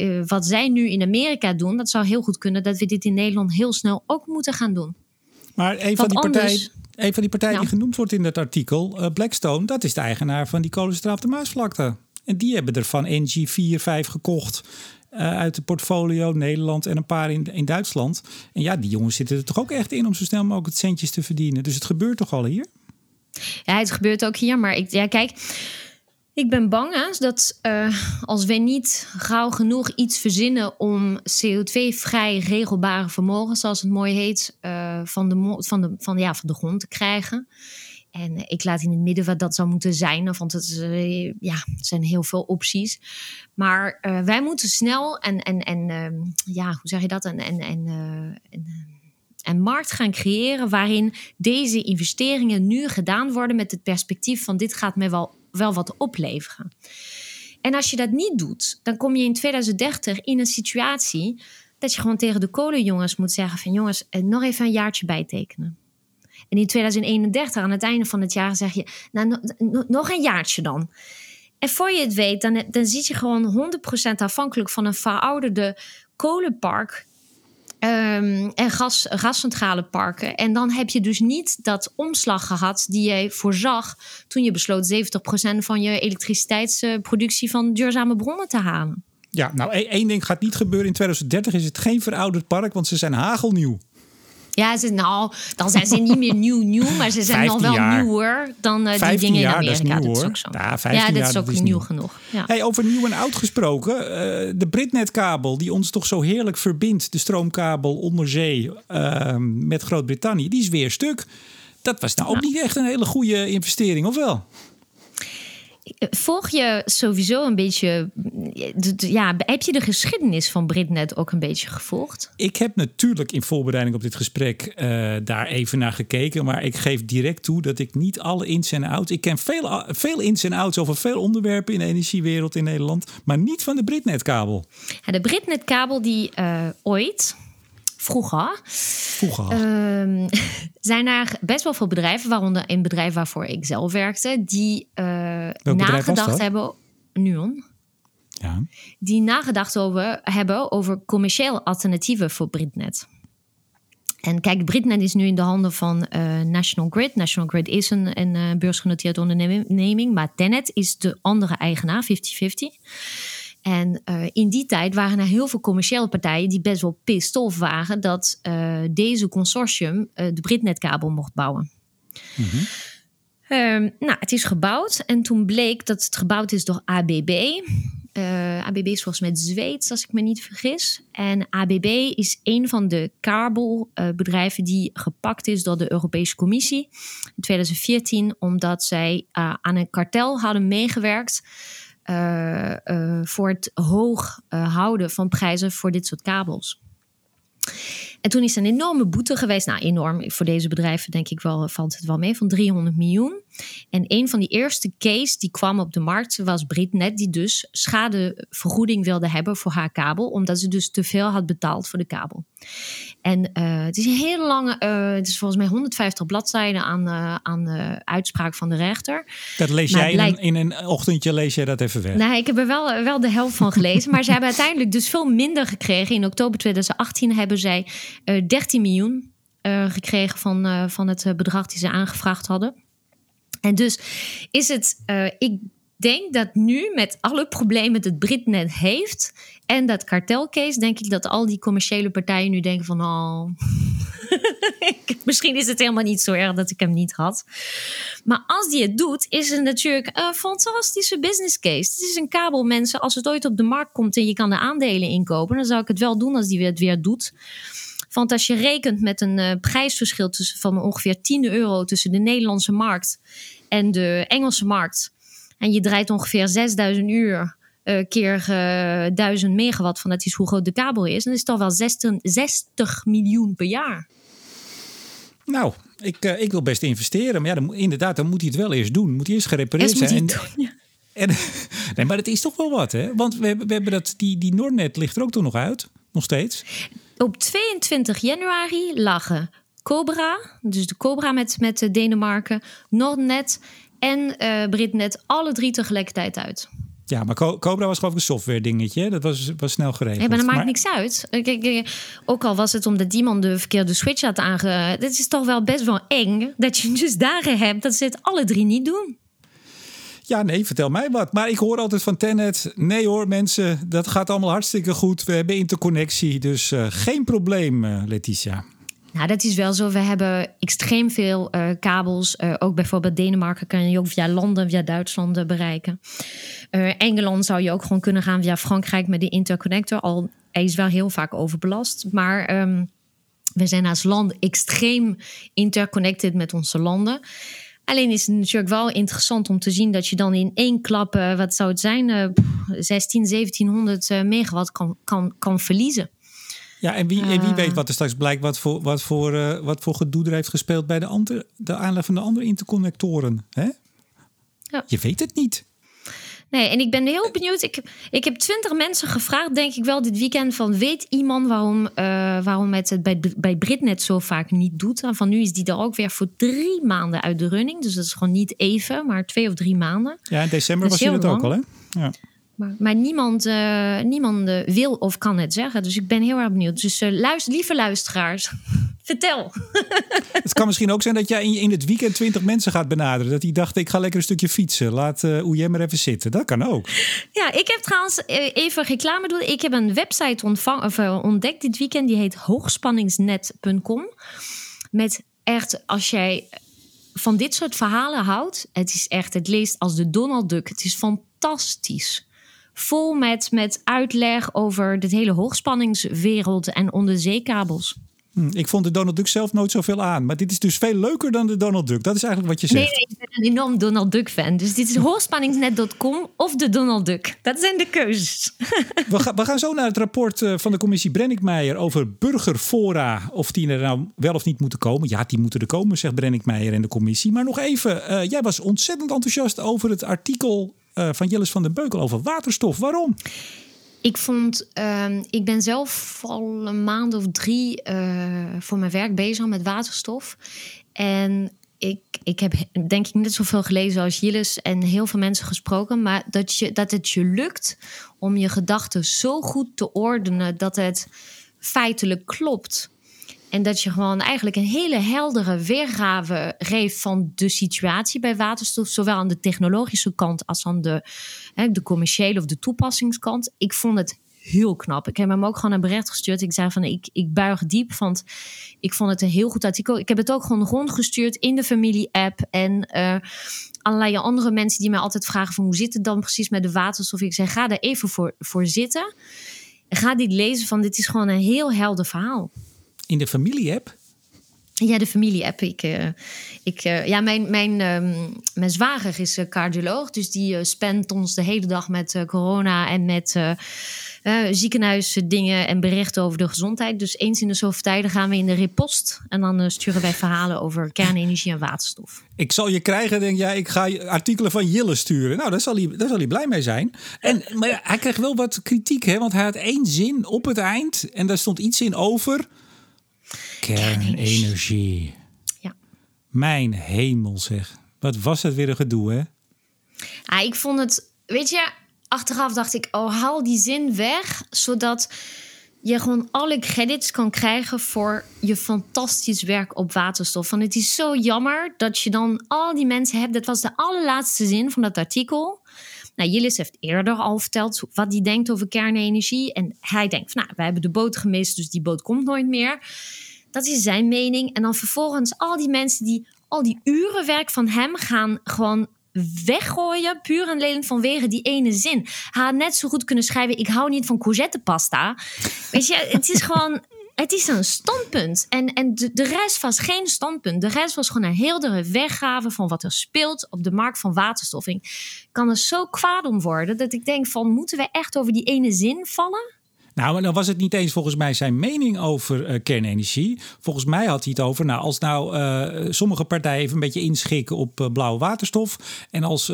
uh, wat zij nu in Amerika doen, dat zou heel goed kunnen dat we dit in Nederland heel snel ook moeten gaan doen. Maar een van die partijen, een van die partijen die genoemd wordt in dat artikel, uh, Blackstone, dat is de eigenaar van die kolencentraal op de Maasvlakte. En die hebben er van NG 4, 5 gekocht. Uh, uit de portfolio Nederland en een paar in, in Duitsland. En ja, die jongens zitten er toch ook echt in om zo snel mogelijk het centjes te verdienen. Dus het gebeurt toch al hier? Ja, het gebeurt ook hier. Maar ik, ja, kijk, ik ben bang dat uh, als we niet gauw genoeg iets verzinnen om CO2-vrij regelbare vermogen, zoals het mooi heet, uh, van, de, van, de, van, ja, van de grond te krijgen. En ik laat in het midden wat dat zou moeten zijn, want het, uh, ja, er zijn heel veel opties. Maar wij moeten snel en, en, en ehm, ja, hoe zeg je dat? En, en, en, en en markt gaan creëren waarin deze investeringen nu gedaan worden met het perspectief van dit gaat mij wel wel wat opleveren. En als je dat niet doet, dan kom je in 2030 in een situatie dat je gewoon tegen de kolenjongens moet zeggen van jongens, eh, nog even een jaartje bijtekenen. En in 2031, aan het einde van het jaar, zeg je, nou, nog een jaartje dan. En voor je het weet, dan, dan zit je gewoon 100% afhankelijk van een verouderde kolenpark Um, en gas, gascentrale parken. En dan heb je dus niet dat omslag gehad die je voorzag toen je besloot 70% van je elektriciteitsproductie van duurzame bronnen te halen. Ja, nou één ding gaat niet gebeuren. In 2030 is het geen verouderd park, want ze zijn hagelnieuw. Ja, ze, nou, dan zijn ze niet meer nieuw, nieuw, maar ze zijn nog wel jaar. nieuwer dan uh, die dingen jaar, in Amerika. Dat is, nieuw, dat is ook zo. Ja, ja dat is ook nieuw, nieuw, genoeg. Ja. Hey, over nieuw en oud gesproken, uh, de Britnetkabel die ons toch zo heerlijk verbindt, de stroomkabel onder zee uh, met Groot-Brittannië, die is weer stuk. Dat was nou ook niet echt een hele goede investering, of wel? Volg je sowieso een beetje. Ja, heb je de geschiedenis van Britnet ook een beetje gevolgd? Ik heb natuurlijk in voorbereiding op dit gesprek uh, daar even naar gekeken. Maar ik geef direct toe dat ik niet alle ins en outs. Ik ken veel, veel ins en outs over veel onderwerpen in de energiewereld in Nederland. Maar niet van de Britnetkabel. Ja, de Britnetkabel die uh, ooit vroeger, vroeger. Um, zijn er best wel veel bedrijven, waaronder een bedrijf waarvoor ik zelf werkte, die uh, nagedacht hebben. Nuon. Ja. Die nagedacht over, hebben over commerciële alternatieven voor Britnet. En kijk, Britnet is nu in de handen van uh, National Grid. National Grid is een, een uh, beursgenoteerde onderneming, maar Tenet is de andere eigenaar, 50-50. En uh, in die tijd waren er heel veel commerciële partijen die best wel pissed off waren dat deze consortium de Britnetkabel mocht bouwen. Mm -hmm. um, nou, het is gebouwd en toen bleek dat het gebouwd is door ABB. Uh, ABB is volgens mij Zweeds, als ik me niet vergis. En ABB is een van de kabelbedrijven uh, die gepakt is door de Europese Commissie in 2014, omdat zij uh, aan een kartel hadden meegewerkt voor het hoog houden van prijzen voor dit soort kabels. En toen is er een enorme boete geweest. Nou, enorm. Voor deze bedrijven denk ik wel, valt het wel mee, van 300 miljoen. En een van die eerste case die kwam op de markt was Britnet, die dus schadevergoeding wilde hebben voor haar kabel, omdat ze dus te veel had betaald voor de kabel. En uh, het is een hele lange, uh, het is volgens mij 150 bladzijden aan, uh, aan uitspraak van de rechter. Dat lees maar jij in, een, in, een, ochtendje, lees jij dat even weg? Nou, ik heb er wel, wel de helft van gelezen, maar ze hebben uiteindelijk dus veel minder gekregen. In oktober 2018 hebben zij 13 miljoen gekregen van, van het bedrag die ze aangevraagd hadden. En dus is het, ik denk dat nu met alle problemen dat Britnet heeft en dat kartelcase, denk ik dat al die commerciële partijen nu denken van, oh, misschien is het helemaal niet zo erg dat ik hem niet had. Maar als die het doet, is het natuurlijk een fantastische business case. Het is een kabel, mensen. Als het ooit op de markt komt en je kan de aandelen inkopen, dan zou ik het wel doen als die het weer doet. Want als je rekent met een uh, prijsverschil tussen, van ongeveer 10 euro tussen de Nederlandse markt en de Engelse markt. En je draait ongeveer 6000 uur uh, keer uh, eh, 1000 megawatt van dat is hoe groot de kabel is. Dan is het toch wel 60, 60 miljoen per jaar. Nou, ik, uh, ik wil best investeren. Maar ja, dan, inderdaad, dan moet hij het wel eerst doen. Moet hij eerst gerepareerd zijn. En, doen, ja. en, nee, maar het is toch wel wat, hè? Want we hebben, we hebben dat, die, die Nordnet ligt er ook toch nog uit. Nog steeds. Op 22 januari lagen Cobra, dus de Cobra met, met Denemarken, Nordnet en uh, Britnet, alle drie tegelijkertijd uit. Ja, maar Cobra was geloof ik een software dingetje. Dat was, was snel geregeld. Ja, maar dat maakt niks uit. Kijk, ook al was het omdat die man de verkeerde switch had aange... Dit is toch wel best wel eng dat je dus dagen hebt dat ze het alle drie niet doen. Ja, nee, vertel mij wat. Maar ik hoor altijd van Tenet. Nee hoor, mensen, dat gaat allemaal hartstikke goed. We hebben interconnectie, dus uh, geen probleem, uh, Letitia. Nou, dat is wel zo. We hebben extreem veel uh, kabels. ook bijvoorbeeld Denemarken kan je ook via landen, via Duitsland bereiken. Engeland zou je ook gewoon kunnen gaan via Frankrijk met de interconnector. Al hij is wel heel vaak overbelast. Maar um, we zijn als land extreem interconnected met onze landen. Alleen is het natuurlijk wel interessant om te zien dat je dan in één klap, uh, wat zou het zijn, uh, 16, 1700 uh, megawatt kan, kan, kan verliezen. Ja, en wie, en wie weet wat er straks blijkt, wat voor, wat voor, uh, wat voor gedoe er heeft gespeeld bij de, andere, de aanleg van de andere interconnectoren. Hè? Ja. Je weet het niet. Nee, en ik ben heel benieuwd. Ik, ik heb twintig mensen gevraagd, denk ik wel, dit weekend. Van weet iemand waarom, uh, waarom het het bij, bij Britnet zo vaak niet doet? En van nu is die er ook weer voor drie maanden uit de running. Dus dat is gewoon niet even, maar twee of drie maanden. Ja, in december was je het ook al, hè? Ja. Maar, maar niemand, uh, niemand uh, wil of kan het zeggen. Dus ik ben heel erg benieuwd. Dus uh, luister, lieve luisteraars, vertel. het kan misschien ook zijn dat jij in, het weekend twintig mensen gaat benaderen. Dat die dachten, ik ga lekker een stukje fietsen. Laat uh, Oejem maar even zitten. Dat kan ook. Ja, ik heb trouwens even reclame doen. Ik heb een website ontvang, of, ontdekt dit weekend. Die heet hoogspanningsnet.com. Met echt, als jij van dit soort verhalen houdt. Het is echt, het leest als de Donald Duck. Het is fantastisch vol met, met uitleg over de hele hoogspanningswereld en onderzeekabels. Hm, ik vond de Donald Duck zelf nooit zoveel aan. Maar dit is dus veel leuker dan de Donald Duck. Dat is eigenlijk wat je zegt. Nee, ik ben een enorm Donald Duck fan. Dus dit is hoogspanningsnet.com of de Donald Duck. Dat zijn de keuzes. We, gaan, we gaan zo naar het rapport eh, van de commissie Brenninkmeijer over burgerfora. Of die er nou wel of niet moeten komen. Ja, die moeten er komen, zegt Brenninkmeijer en de commissie. Maar nog even, uh, jij was ontzettend enthousiast over het artikel uh, van Jillis van den Beukel over waterstof. Waarom? Ik vond, uh, ik ben zelf al een maand of drie uh, voor mijn werk bezig met waterstof. En ik, ik heb denk ik net zoveel gelezen als Jillis en heel veel mensen gesproken. Maar dat, je, dat het je lukt om je gedachten zo goed te ordenen dat het feitelijk klopt. En dat je gewoon eigenlijk een hele heldere weergave geeft van de situatie bij waterstof, zowel aan de technologische kant als aan de, de commerciële of de toepassingskant. Ik vond het heel knap. Ik heb hem ook gewoon een bericht gestuurd. Ik zei van ik, ik buig diep, want ik vond het een heel goed artikel. Ik heb het ook gewoon rondgestuurd in de familie-app en uh, allerlei andere mensen die mij altijd vragen van hoe zit het dan precies met de waterstof. Ik zeg ga er even voor, voor zitten. Ga dit lezen van dit is gewoon een heel helder verhaal. In de familie-app? Ja, de familie-app. Ik, uh, ik, uh, ja, mijn, mijn, um, mijn zwager is uh, cardioloog. Dus die uh, spent ons de hele dag met corona en met ziekenhuisdingen en berichten over de gezondheid. Dus eens in de zoveel tijden gaan we in de repost. En dan sturen wij verhalen over kernenergie en waterstof. Ik zal je krijgen, denk jij. Ik ga artikelen van Jille sturen. Nou, daar zal hij, daar zal hij blij mee zijn. En, maar hij kreeg wel wat kritiek, hè? Want hij had één zin op het eind. En daar stond iets in over Kernenergie. Ja. Mijn hemel zeg. Wat was het weer een gedoe, hè? Ah, ik vond het... Weet je, achteraf dacht ik... Oh, haal die zin weg, zodat je gewoon alle credits kan krijgen voor je fantastisch werk op waterstof. Want het is zo jammer dat je dan al die mensen hebt. Dat was de allerlaatste zin van dat artikel. Nou, Jillis heeft eerder al verteld wat hij denkt over kernenergie. En hij denkt van, nou, wij hebben de boot gemist, dus die boot komt nooit meer. Dat is zijn mening. En dan vervolgens al die mensen die al die uren werk van hem gaan gewoon weggooien, puur en alleen vanwege die ene zin. Hij had net zo goed kunnen schrijven: Ik hou niet van courgettepasta. Weet je, het is gewoon. Het is een standpunt. En, en de, de rest was geen standpunt. De rest was gewoon een heldere weggave van wat er speelt op de markt van waterstof. Ik kan er zo kwaad om worden dat ik denk: van moeten we echt over die ene zin vallen? Nou, dan was het niet eens volgens mij zijn mening over uh, kernenergie. Volgens mij had hij het over, nou, als nou uh, sommige partijen even een beetje inschikken op uh, blauwe waterstof. En als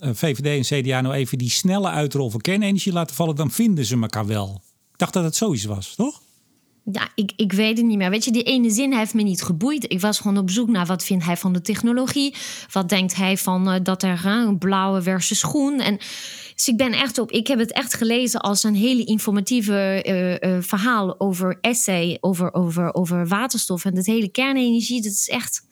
VVD en CDA nou even die snelle uitrol van kernenergie laten vallen, dan vinden ze elkaar wel. Ik dacht dat het zoiets was, toch? Ja, ik, ik weet het niet meer. Weet je, die ene zin heeft me niet geboeid. Ik was gewoon op zoek naar wat vindt hij van de technologie. Wat denkt hij van uh, dat er een blauwe versus groen. En dus ik ben echt op. Ik heb het echt gelezen als een hele informatieve uh, verhaal over essay, over, over, over waterstof en het hele kernenergie. Dat is echt.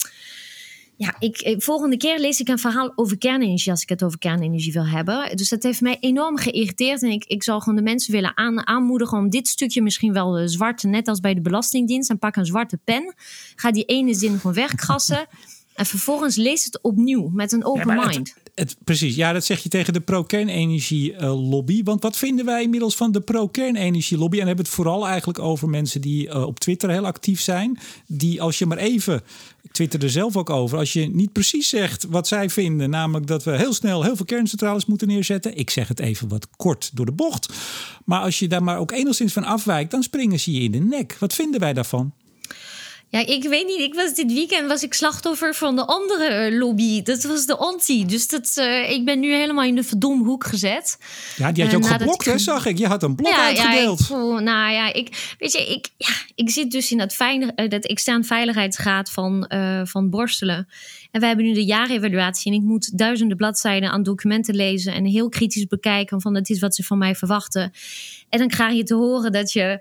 Ja, ik, volgende keer lees ik een verhaal over kernenergie als ik het over kernenergie wil hebben. Dus dat heeft mij enorm geïrriteerd. En ik, ik zal gewoon de mensen willen aan, aanmoedigen om dit stukje misschien wel uh, zwart, net als bij de Belastingdienst. En pak een zwarte pen. Ga die ene zin gewoon wegkrassen. en vervolgens lees het opnieuw met een open Ja, maar het- mind. Het, precies, ja, dat zeg je tegen de pro-kernenergie-lobby. Want wat vinden wij inmiddels van de pro-kernenergie-lobby? En hebben het vooral eigenlijk over mensen die eh, op Twitter heel actief zijn. Die als je maar even, ik twitter er zelf ook over, als je niet precies zegt wat zij vinden, namelijk dat we heel snel heel veel kerncentrales moeten neerzetten. Ik zeg het even wat kort door de bocht. Maar als je daar maar ook enigszins van afwijkt, dan springen ze je in de nek. Wat vinden wij daarvan? Ja, ik weet niet. Ik was dit weekend was ik slachtoffer van de andere eh, lobby. Dat was de anti. Dus dat, eh, ik ben nu helemaal in de verdomde hoek gezet. Ja, die had je Eh, ook nadat geblokt, ik- hè, zag ik. Je had een blok ja, uitgedeeld. Ja, ik voel, nou ja, ik, weet je, ik, ja, ik zit dus in dat, veilig, dat extern veiligheidsraad van, eh, van Borstelen. En wij hebben nu de jaarevaluatie. En ik moet duizenden bladzijden aan documenten lezen. En heel kritisch bekijken van dat is wat ze van mij verwachten. En dan krijg je te horen dat je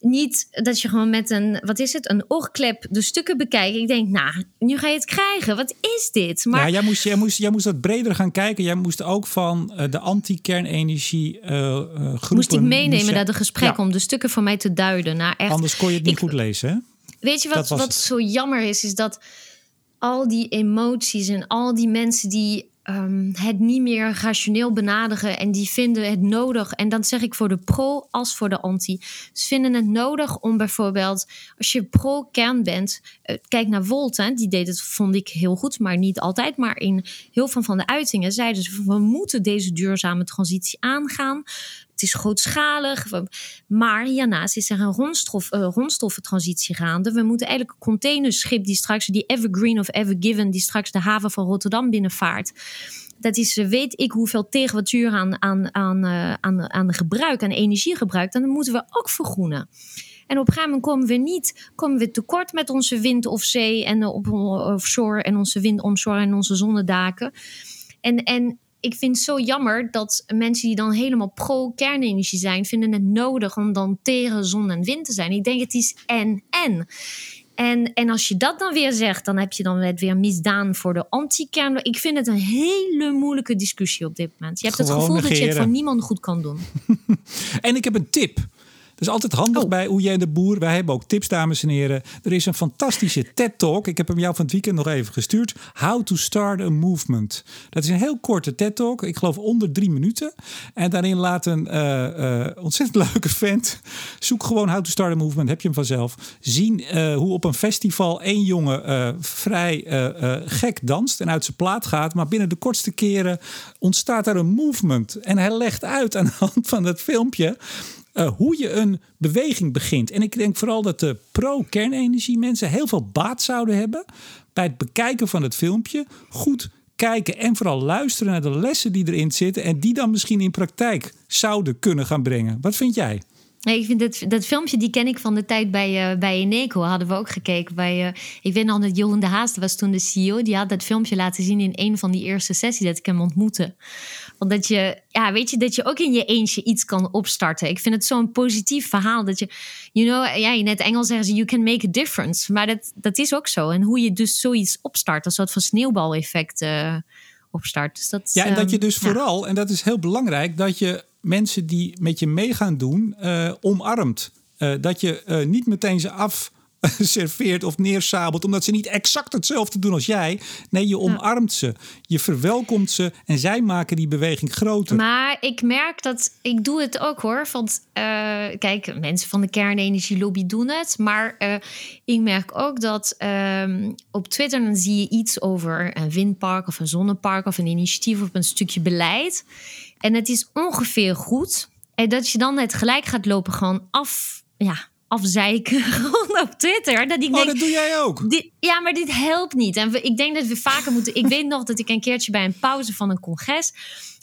niet dat je gewoon met een, wat is het, een oorklep de stukken bekijkt. Ik denk, nou, nu ga je het krijgen. Wat is dit? Maar Ja, jij moest, jij, moest, jij moest wat breder gaan kijken. Jij moest ook van eh, de anti-kernenergie eh eh, groepen... moest ik meenemen moest naar de gesprek Ja, om de stukken voor mij te duiden. Nou, echt, Anders kon je het niet ik- goed lezen, hè? Weet je Dat wat, wat het. zo jammer is? Is dat al die emoties en al die mensen die ehm, het niet meer rationeel benaderen en die vinden het nodig. En dan zeg ik voor de pro als voor de anti. Ze vinden het nodig om bijvoorbeeld, als je pro-kern bent, eh, kijk naar Volt, die deed het, vond ik heel goed, maar niet altijd. Maar in heel veel van de uitingen zeiden ze: we moeten deze duurzame transitie aangaan. Is grootschalig. Maar hiernaast is er een grondstof, eh, grondstoffentransitie gaande. We moeten eigenlijk containerschip die straks, die Evergreen of Evergiven, die straks de haven van Rotterdam binnenvaart. Dat is, eh, weet ik hoeveel terawattuur aan, aan, aan, eh, aan, aan gebruik, aan energiegebruik. Dan moeten we ook vergroenen. En op een gegeven moment komen we niet, komen we tekort met onze wind of zee en op offshore en onze wind onshore en onze zonnedaken. En, en ik vind het zo jammer dat mensen die dan helemaal pro-kernenergie zijn, vinden het nodig om dan tegen zon en wind te zijn. Ik denk het is en-en. En, en als je dat dan weer zegt, dan heb je dan het weer misdaan voor de anti-kern. Ik vind het een hele moeilijke discussie op dit moment. Je hebt het gevoel dat je het voor niemand goed kan doen. en ik heb een tip. Dat is altijd handig oh. bij Hoe jij de Boer. Wij hebben ook tips, dames en heren. Er is een fantastische TED-talk. Ik heb hem jou van het weekend nog even gestuurd. How to start a movement. Dat is een heel korte TED-talk. Ik geloof onder drie minuten. En daarin laat een uh, uh, ontzettend leuke vent... Zoek gewoon How to start a movement. Heb je hem vanzelf. Zien uh, hoe op een festival één jongen vrij gek danst... en uit zijn plaat gaat. Maar binnen de kortste keren ontstaat er een movement. En hij legt uit aan de hand van het filmpje uh, hoe je een beweging begint. En ik denk vooral dat de pro-kernenergie mensen heel veel baat zouden hebben bij het bekijken van het filmpje. Goed kijken en vooral luisteren naar de lessen die erin zitten en die dan misschien in praktijk zouden kunnen gaan brengen. Wat vind jij? Nee, ik vind dat, dat filmpje, die ken ik van de tijd bij, uh, bij Eneco. Hadden we ook gekeken. Bij, uh, ik weet nog dat Johan de Haast was toen de CEO. Die had dat filmpje laten zien in een van die eerste sessies dat ik hem ontmoette. Omdat je, ja, weet je, dat je ook in je eentje iets kan opstarten. Ik vind het zo'n positief verhaal. Dat je, you know, ja, in het Engels zeggen ze, you can make a difference. Maar dat, dat is ook zo. En hoe je dus zoiets opstart, een soort van sneeuwbaleffect uh, opstart. Dus dat, ja, en dat je dus vooral, en dat is heel belangrijk, dat je mensen die met je mee gaan doen uh, omarmt. Uh, dat je uh, niet meteen ze af serveert of neersabelt, omdat ze niet exact hetzelfde doen als jij. Nee, je omarmt ze. Je verwelkomt ze en zij maken die beweging groter. Maar ik merk dat ik doe het ook hoor. Want uh, kijk, mensen van de kernenergielobby doen het. Maar uh, ik merk ook dat um, op Twitter dan zie je iets over een windpark of een zonnepark of een initiatief of een stukje beleid. En het is ongeveer goed. En dat je dan net gelijk gaat lopen gewoon af. Ja, afzeiken gewoon op Twitter. Dat ik oh, dat doe jij ook? Dit, ja, maar dit helpt niet. En we, ik denk dat we vaker moeten... ik weet nog dat ik een keertje bij een pauze van een congres...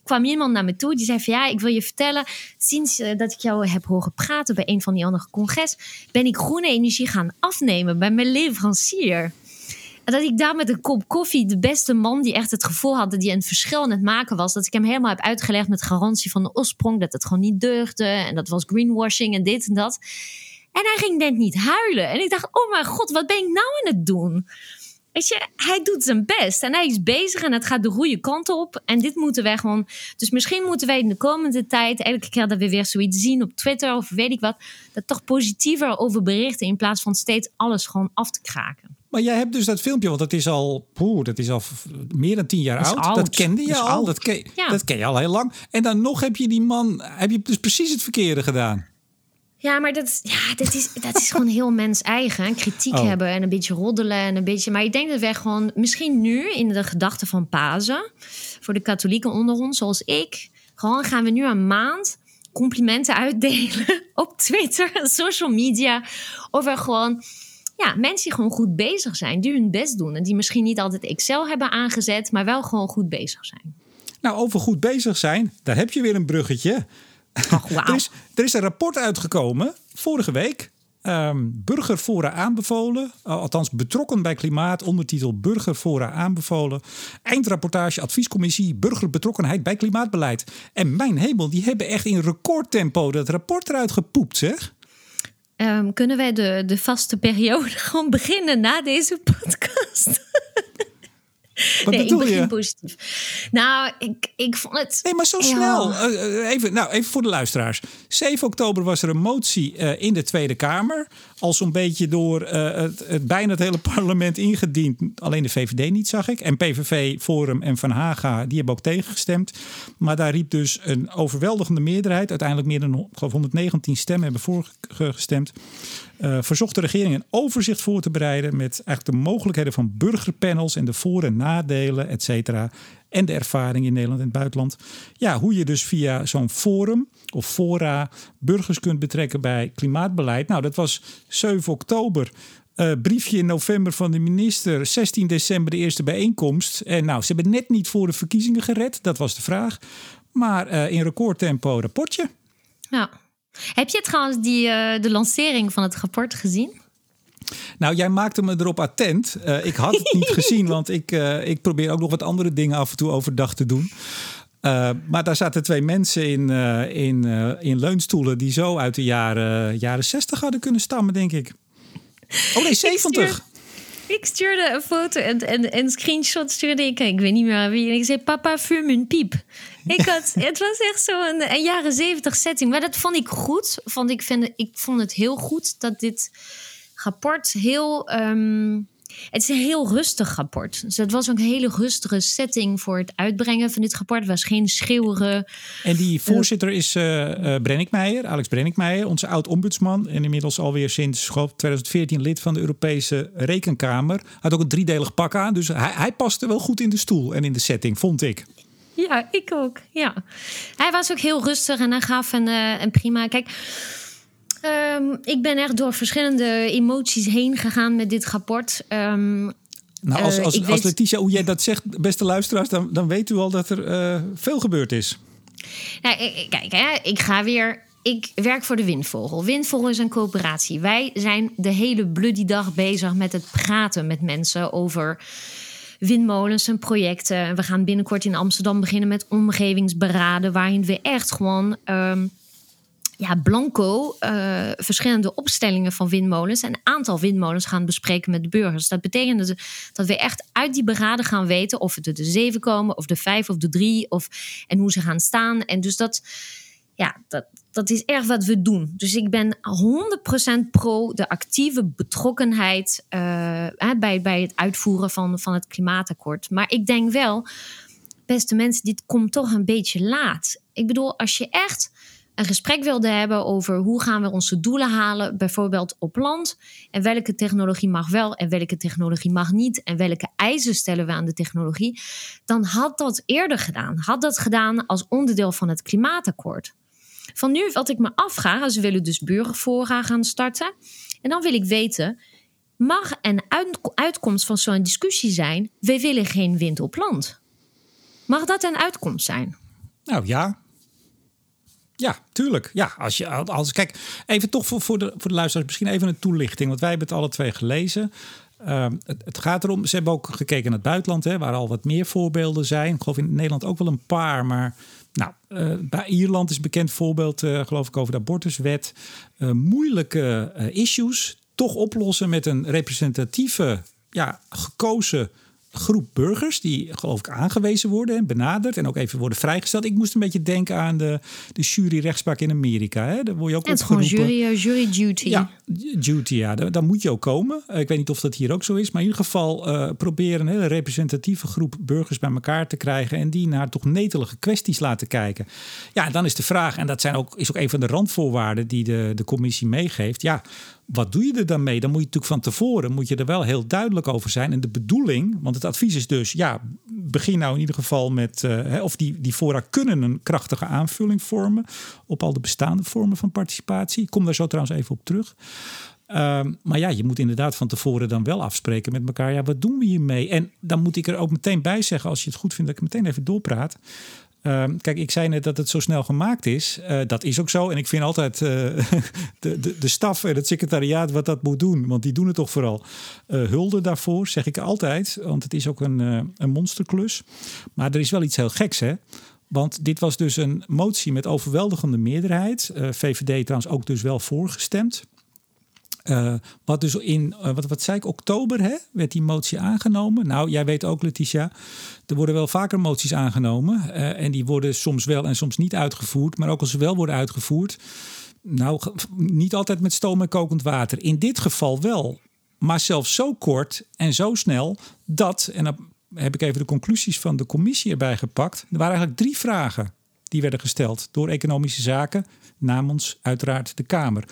kwam iemand naar me toe die zei van... ja, ik wil je vertellen... sinds uh, dat ik jou heb horen praten bij een van die andere congres... ben ik groene energie gaan afnemen bij mijn leverancier. Dat ik daar met een kop koffie, de beste man die echt het gevoel had dat hij een verschil aan het maken was, dat ik hem helemaal heb uitgelegd met garantie van de oorsprong dat het gewoon niet deugde en dat was greenwashing en dit en dat. En hij ging net niet huilen. En ik dacht, oh mijn god, wat ben ik nou aan het doen? Weet je, hij doet zijn best en hij is bezig en het gaat de goede kant op. En dit moeten wij gewoon. Dus misschien moeten wij in de komende tijd, elke keer dat we weer zoiets zien op Twitter of weet ik wat, dat toch positiever over berichten in plaats van steeds alles gewoon af te kraken. Maar jij hebt dus dat filmpje, want dat is al, poeh, dat is al meer dan tien jaar oud. Dat kende je al. Dat ken, dat ken je al heel lang. En dan nog heb je die man, heb je dus precies het verkeerde gedaan. Ja, maar dat, ja, dat, is, dat is gewoon heel mens eigen. Kritiek oh. hebben en een beetje roddelen en een beetje. Maar ik denk dat wij gewoon, misschien nu in de gedachte van Pasen, voor de katholieken onder ons, zoals ik, gewoon gaan we nu een maand complimenten uitdelen op Twitter social media. Over gewoon ja, mensen die gewoon goed bezig zijn, die hun best doen. En die misschien niet altijd Excel hebben aangezet, maar wel gewoon goed bezig zijn. Nou, over goed bezig zijn, daar heb je weer een bruggetje. er, is, er is een rapport uitgekomen vorige week. Um, Burgerfora aanbevolen, althans betrokken bij klimaat, ondertitel Burgerfora aanbevolen. Eindrapportage adviescommissie Burgerbetrokkenheid bij klimaatbeleid. En mijn hemel, die hebben echt in recordtempo dat rapport eruit gepoept, zeg. Um, kunnen wij de, de vaste periode gewoon beginnen na deze podcast? Wat nee, ik begin je? positief. Nou, ik, ik vond het. Nee, maar zo snel. Uh, even, nou, even voor de luisteraars. 7 oktober was er een motie uh, in de Tweede Kamer. Al zo'n beetje door uh, het, het, bijna het hele parlement ingediend. Alleen de VVD niet, zag ik. En PVV, Forum en Van Haga, die hebben ook tegengestemd. Maar daar riep dus een overweldigende meerderheid. Uiteindelijk meer dan 119 stemmen hebben voor gestemd uh, verzocht de regering een overzicht voor te bereiden met eigenlijk de mogelijkheden van burgerpanels en de voor- en nadelen, et cetera. En de ervaring in Nederland en het buitenland. Ja, hoe je dus via zo'n forum of fora burgers kunt betrekken bij klimaatbeleid. Nou, dat was 7 oktober. Uh, briefje in november van de minister. 16 december de eerste bijeenkomst. En nou, ze hebben net niet voor de verkiezingen gered. Dat was de vraag. Maar uh, in recordtempo rapportje. Ja, heb je trouwens die, uh, de lancering van het rapport gezien? Nou, jij maakte me erop attent. Uh, ik had het niet gezien, want ik, uh, ik probeer ook nog wat andere dingen af en toe overdag te doen. Uh, maar daar zaten twee mensen in, in, in leunstoelen die zo uit de jaren, jaren 60 hadden kunnen stammen, denk ik. Oh nee, 70. Ik stuurde een foto en, en een screenshot stuurde ik. Ik weet niet meer wie. En ik zei: Papa, fume een piep. Ik had, het was echt zo een, een jaren zeventig setting. Maar dat vond ik goed. Vond ik, vind, ik vond het heel goed dat dit rapport heel. Um, het is een heel rustig rapport. Dus het was ook een hele rustige setting voor het uitbrengen van dit rapport. Het was geen schreeuweren. En die voorzitter is uh, uh, Brenninkmeijer, Alex Brenninkmeijer, onze oud-ombudsman. En inmiddels alweer sinds 2014 lid van de Europese Rekenkamer. Had ook een driedelig pak aan. Dus hij, hij paste wel goed in de stoel en in de setting, vond ik. Ja, ik ook. Ja. Hij was ook heel rustig en hij gaf een, uh, een prima. Kijk. Um, ik ben echt door verschillende emoties heen gegaan met dit rapport. Um, nou, als, als, uh, als Letitia, hoe jij dat zegt, beste luisteraars, dan, dan weet u al dat er uh, veel gebeurd is. Nou, kijk, hè, ik ga weer. Ik werk voor de Windvogel. Windvogel is een coöperatie. Wij zijn de hele bloody dag bezig met het praten met mensen over windmolens en projecten. We gaan binnenkort in Amsterdam beginnen met omgevingsberaden, waarin we echt gewoon. Um, ja, blanco uh, verschillende opstellingen van windmolens en een aantal windmolens gaan bespreken met de burgers. Dat betekent dat, we echt uit die beraden gaan weten of het er de zeven komen, of de vijf of de drie, of, en hoe ze gaan staan. En dus dat, ja, dat, dat is echt wat we doen. Dus ik ben 100% pro de actieve betrokkenheid uh, bij, bij het uitvoeren van, van het klimaatakkoord. Maar ik denk wel, beste mensen, dit komt toch een beetje laat. Ik bedoel, als je echt een gesprek wilde hebben over hoe gaan we onze doelen halen, bijvoorbeeld op land. En welke technologie mag wel en welke technologie mag niet. En welke eisen stellen we aan de technologie. Dan had dat eerder gedaan. Had dat gedaan als onderdeel van het klimaatakkoord. Van nu wat ik me afvraag, ze willen dus burgerfora gaan starten. En dan wil ik weten, mag een uitkomst van zo'n discussie zijn, we willen geen wind op land? Mag dat een uitkomst zijn? Nou ja, ja, tuurlijk. Ja, als je als kijk, even toch voor, voor, de, voor de luisteraars misschien even een toelichting, want wij hebben het alle twee gelezen. Uh, het, gaat erom, ze hebben ook gekeken naar het buitenland, hè, waar al wat meer voorbeelden zijn. Ik geloof in Nederland ook wel een paar, maar nou, uh, bij Ierland is een bekend voorbeeld, uh, geloof ik, over de abortuswet. Uh, moeilijke issues toch oplossen met een representatieve, ja, gekozen groep burgers die geloof ik aangewezen worden en benaderd en ook even worden vrijgesteld. Ik moest een beetje denken aan de, de juryrechtspraak in Amerika. Hè? Daar word je ook het is gewoon jury, eh, jury duty. Ja, duty, ja. Daar, moet je ook komen. Ik weet niet of dat hier ook zo is, maar in ieder geval uh, proberen een hele representatieve groep burgers bij elkaar te krijgen en die naar toch netelige kwesties laten kijken. Ja, dan is de vraag, en dat zijn ook, is ook een van de randvoorwaarden die de, de commissie meegeeft. Ja, wat doe je er dan mee? Dan moet je natuurlijk van tevoren moet je er wel heel duidelijk over zijn. En de bedoeling, want het advies is dus, ja, begin nou in ieder geval met, uh, of die, die fora kunnen een krachtige aanvulling vormen op al de bestaande vormen van participatie. Ik kom daar zo trouwens even op terug. Uh, maar ja, je moet inderdaad van tevoren dan wel afspreken met elkaar. Ja, wat doen we hiermee? En dan moet ik er ook meteen bij zeggen, als je het goed vindt, dat ik meteen even doorpraat. Ehm, kijk, ik zei net dat het zo snel gemaakt is. Uh, dat is ook zo. En ik vind altijd uh, de, de, de staf en het secretariaat wat dat moet doen. Want die doen het toch vooral. Uh, hulde daarvoor, zeg ik altijd. Want het is ook een, een monsterklus. Maar er is wel iets heel geks, hè? Want dit was dus een motie met overweldigende meerderheid. VVD trouwens ook dus wel voorgestemd. Uh, wat dus in, uh, wat, wat zei ik, oktober hè, werd die motie aangenomen. Nou, jij weet ook, Letitia, er worden wel vaker moties aangenomen. Uh, en die worden soms wel en soms niet uitgevoerd. Maar ook als ze wel worden uitgevoerd, nou, niet altijd met stoom en kokend water. In dit geval wel. Maar zelfs zo kort en zo snel dat, en dan heb ik even de conclusies van de commissie erbij gepakt. Er waren eigenlijk drie vragen die werden gesteld door economische zaken, namens uiteraard de Kamer.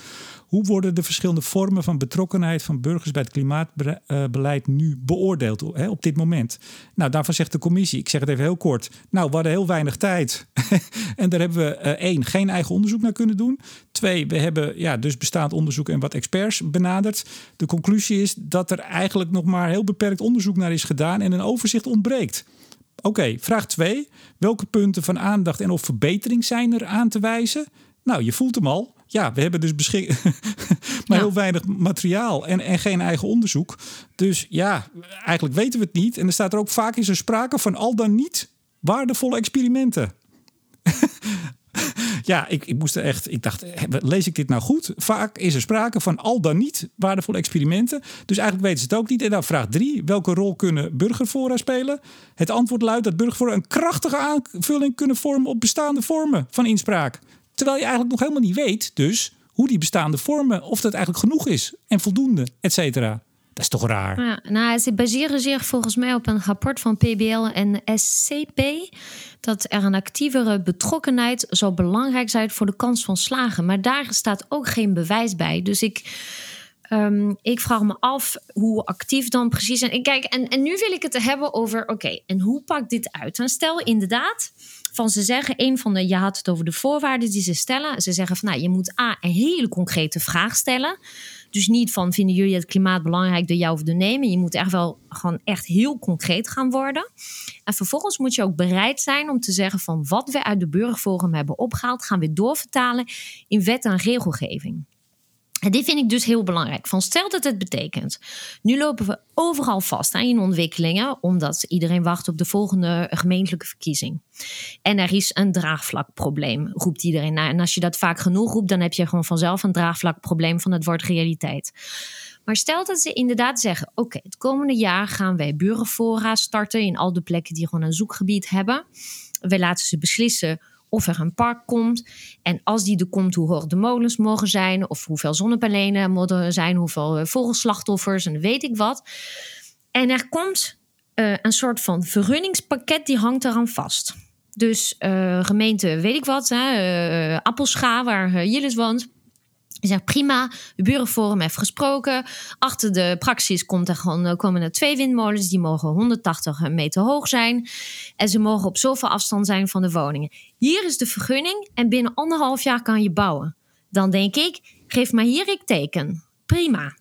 Hoe worden de verschillende vormen van betrokkenheid van burgers bij het klimaatbeleid nu beoordeeld hè, op dit moment? Nou, daarvan zegt de commissie, ik zeg het even heel kort. Nou, we hadden heel weinig tijd. en daar hebben we uh, één, geen eigen onderzoek naar kunnen doen. Twee, we hebben ja, dus bestaand onderzoek en wat experts benaderd. De conclusie is dat er eigenlijk nog maar heel beperkt onderzoek naar is gedaan en een overzicht ontbreekt. Oké, vraag 2. Welke punten van aandacht en of verbetering zijn er aan te wijzen? Nou, je voelt hem al. Ja, we hebben dus beschik maar heel weinig materiaal en, en geen eigen onderzoek. Dus ja, eigenlijk weten we het niet. En er staat er ook vaak in zijn sprake van al dan niet waardevolle experimenten. ja, ik, ik moest er echt. Ik dacht, lees ik dit nou goed? Vaak is er sprake van al dan niet waardevolle experimenten. Dus eigenlijk weten ze het ook niet. En dan vraag drie: welke rol kunnen burgerfora spelen? Het antwoord luidt dat burgerfora een krachtige aanvulling kunnen vormen op bestaande vormen van inspraak. Terwijl je eigenlijk nog helemaal niet weet, dus hoe die bestaande vormen, of dat eigenlijk genoeg is en voldoende, et cetera. Dat is toch raar? Ja, nou, ze baseren zich volgens mij op een rapport van PBL en SCP. Dat er een actievere betrokkenheid zo belangrijk zijn voor de kans van slagen. Maar daar staat ook geen bewijs bij. Dus ik, ehm, ik vraag me af hoe actief dan precies. En, kijk, en, en nu wil ik het hebben over: oké, en hoe pakt dit uit? En stel inderdaad van ze zeggen, een van de, je had het over de voorwaarden die ze stellen. Ze zeggen van nou, je moet A, een hele concrete vraag stellen. Dus niet van vinden jullie het klimaat belangrijk door jou of door nemen. Je moet echt wel gewoon echt heel concreet gaan worden. En vervolgens moet je ook bereid zijn om te zeggen van wat we uit de burgerforum hebben opgehaald, gaan we doorvertalen in wet en regelgeving. En dit vind ik dus heel belangrijk. Van stel dat het betekent, nu lopen we overal vast aan in ontwikkelingen, omdat iedereen wacht op de volgende gemeentelijke verkiezing. En er is een draagvlakprobleem, roept iedereen. Nou, en als je dat vaak genoeg roept, dan heb je gewoon vanzelf een draagvlakprobleem van het woord realiteit. Maar stel dat ze inderdaad zeggen: Oké, het komende jaar gaan wij burenfora starten in al de plekken die gewoon een zoekgebied hebben. We laten ze beslissen of er een park komt. En als die er komt, hoe hoog de molens mogen zijn, of hoeveel zonnepanelen moeten zijn, hoeveel eh, vogelslachtoffers en weet ik wat. En er komt uh, een soort van vergunningspakket die hangt eraan vast. Dus uh, gemeente, weet ik wat, hè, Appelscha, waar Jillis woont. Je zegt prima, de burenforum heeft gesproken. Achter de praxis komt er gewoon, eh, komen er twee windmolens. Die mogen 180 meter hoog zijn. En ze mogen op zoveel afstand zijn van de woningen. Hier is de vergunning en binnen anderhalf jaar kan je bouwen. Dan denk ik, geef maar hier ik teken. Prima.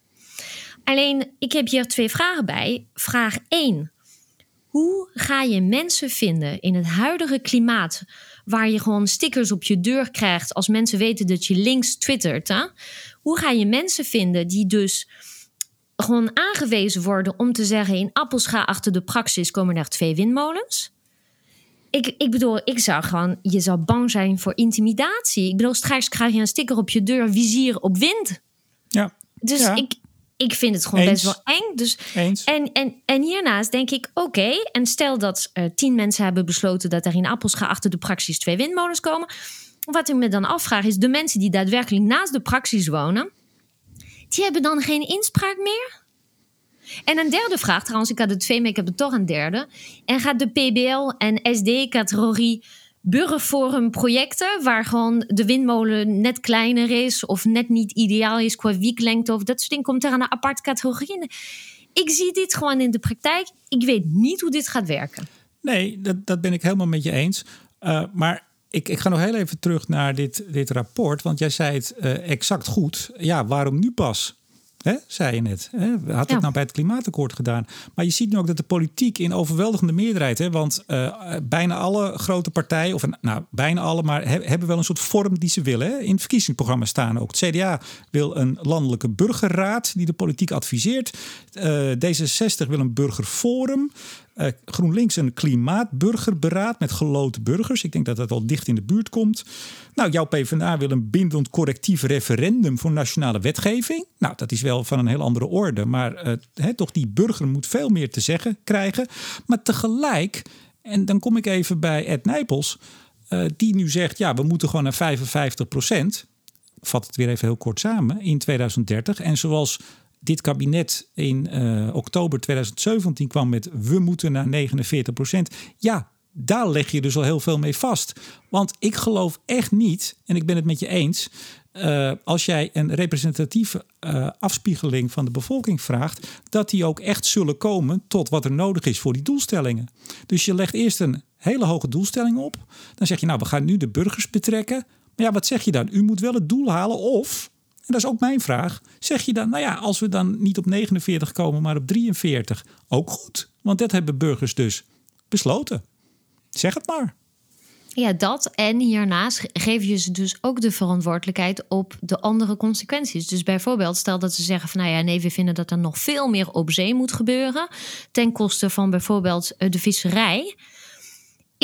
Alleen, ik heb hier twee vragen bij. Vraag 1. Hoe ga je mensen vinden in het huidige klimaat waar je gewoon stickers op je deur krijgt als mensen weten dat je links twittert. Hè? Hoe ga je mensen vinden die dus gewoon aangewezen worden om te zeggen: in Appelscha achter de praxis komen er twee windmolens? Ik, ik bedoel, ik zou gewoon, je zou bang zijn voor intimidatie. Ik bedoel, straks krijg je een sticker op je deur, vizier op wind. Ja. Dus ik, ik vind het gewoon best wel eng. Dus, Eens. En, en, en hiernaast denk ik, oké, en stel dat uh, tien mensen hebben besloten dat er in Appelscha achter de praxis twee windmolens komen. Wat ik me dan afvraag is, de mensen die daadwerkelijk naast de praxis wonen, die hebben dan geen inspraak meer? En een derde vraag, trouwens, ik had het twee, maar ik heb er toch een derde. En gaat de PBL en SD-categorie burgerforum projecten waar gewoon de windmolen net kleiner is of net niet ideaal is qua wieklengte of dat soort dingen, komt er aan een apart categorie in. Ik zie dit gewoon in de praktijk. Ik weet niet hoe dit gaat werken. Nee, dat, dat ben ik helemaal met je eens. Uh, maar ik, ik ga nog heel even terug naar dit, dit rapport, want jij zei het uh, exact goed. Ja, waarom nu pas? Hè, zei je net. Hè? Had het nou bij het klimaatakkoord gedaan? Maar je ziet nu ook dat de politiek in overweldigende meerderheid, hè, want uh, bijna alle grote partijen, of nou bijna alle, maar he, hebben wel een soort vorm die ze willen. Hè? In het verkiezingsprogramma staan ook. Het CDA wil een landelijke burgerraad die de politiek adviseert. Uh, D66 wil een burgerforum. Uh, GroenLinks een klimaatburgerberaad met geloten burgers. Ik denk dat dat al dicht in de buurt komt. Nou, jouw PvdA wil een bindend correctief referendum voor nationale wetgeving. Nou, dat is wel van een heel andere orde. Maar uh, he, toch, die burger moet veel meer te zeggen krijgen. Maar tegelijk, en dan kom ik even bij Ed Nijpels... Uh, die nu zegt, ja, we moeten gewoon naar 55 procent. Vat het weer even heel kort samen, in 2030. En zoals dit kabinet in uh, oktober 2017 kwam met we moeten naar 49 procent. Ja, daar leg je dus al heel veel mee vast. Want ik geloof echt niet, en ik ben het met je eens, uh, als jij een representatieve uh, afspiegeling van de bevolking vraagt, dat die ook echt zullen komen tot wat er nodig is voor die doelstellingen. Dus je legt eerst een hele hoge doelstelling op. Dan zeg je, nou, we gaan nu de burgers betrekken. Maar ja, wat zeg je dan? U moet wel het doel halen of en dat is ook mijn vraag. Zeg je dan, nou ja, als we dan niet op 49 komen, maar op 43, ook goed. Want dat hebben burgers dus besloten. Zeg het maar. Ja, dat. En hiernaast geef je ze dus ook de verantwoordelijkheid op de andere consequenties. Dus bijvoorbeeld, stel dat ze zeggen van nou ja, nee, we vinden dat er nog veel meer op zee moet gebeuren. Ten koste van bijvoorbeeld eh, de visserij.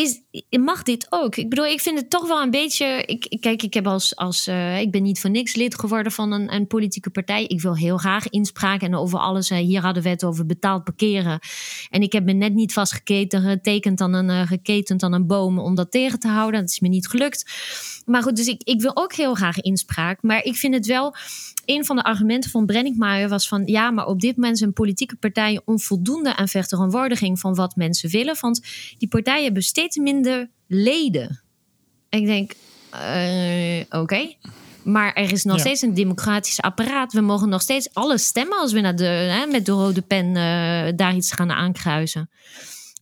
Is, mag dit ook. Ik bedoel, ik vind het toch wel een beetje. Ik, kijk, ik heb als. als uh, ik ben niet voor niks lid geworden van een, een, politieke partij. Ik wil heel graag inspraak en over alles. Uh, hier hadden we het over betaald parkeren. En ik heb me net niet vastgeketen, getekend aan een, uh, geketend aan een boom om dat tegen te houden. Dat is me niet gelukt. Maar goed, dus ik, ik wil ook heel graag inspraak. Maar ik vind het wel. Een van de argumenten van Brenningmaier was van ja, maar op dit moment zijn politieke partijen onvoldoende aan vertegenwoordiging van wat mensen willen. Want die partijen hebben steeds minder leden. Ik denk, uh, oké. Maar er is nog steeds een democratisch apparaat. We mogen nog steeds alles stemmen als we naar de, hè, met de rode pen uh, daar iets gaan aankruisen.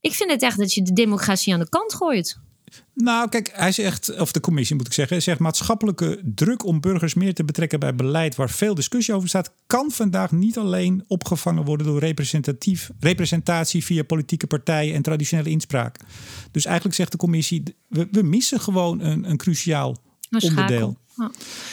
Ik vind het echt dat je de democratie aan de kant gooit. Nou, kijk, hij zegt, of de commissie moet ik zeggen, zegt maatschappelijke druk om burgers meer te betrekken bij beleid waar veel discussie over staat, kan vandaag niet alleen opgevangen worden door representatief, representatie via politieke partijen en traditionele inspraak. Dus eigenlijk zegt de commissie, we, we missen gewoon een, een cruciaal onderdeel.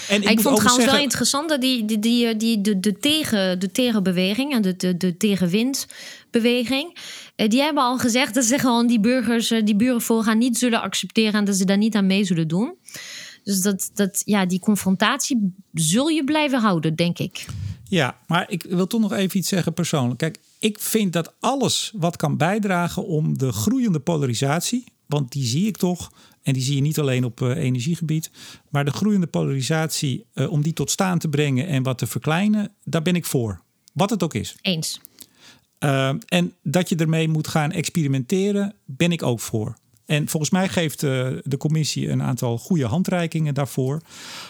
En ik, ik vond het trouwens zeggen... wel interessant dat die, die, die, die, de, de, tegen, de tegenbeweging en de, de, de tegenwindbeweging. Eh, die hebben al gezegd dat ze gewoon die burgers, eh, die burenvolgaan niet zullen accepteren en dat ze daar niet aan mee zullen doen. Dus dat, dat, ja, die confrontatie zul je blijven houden, denk ik. Ja, maar ik wil toch nog even iets zeggen persoonlijk. Kijk, ik vind dat alles wat kan bijdragen om de groeiende polarisatie, want die zie ik toch, en die zie je niet alleen op uh, energiegebied, maar de groeiende polarisatie, uh, om die tot staan te brengen en wat te verkleinen, daar ben ik voor. Wat het ook is. Eens. Uh, en dat je ermee moet gaan experimenteren, ben ik ook voor. En volgens mij geeft uh, de commissie een aantal goede handreikingen daarvoor.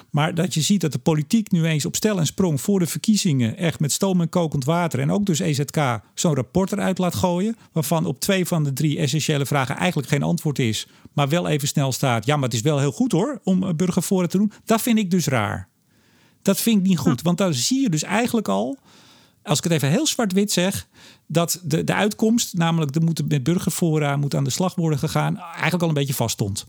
Maar dat je ziet dat de politiek nu eens op stel en sprong voor de verkiezingen echt met stoom en kokend water en ook dus EZK zo'n rapport eruit laat gooien. Waarvan op twee van de drie essentiële vragen eigenlijk geen antwoord is. Maar wel even snel staat. Ja, maar het is wel heel goed hoor om burgervoren te doen. Dat vind ik dus raar. Dat vind ik niet goed. Want daar zie je dus eigenlijk al als ik het even heel zwart-wit zeg, dat de, de uitkomst, namelijk de moeten met burgerfora moet aan de slag worden gegaan, eigenlijk al een beetje vaststond.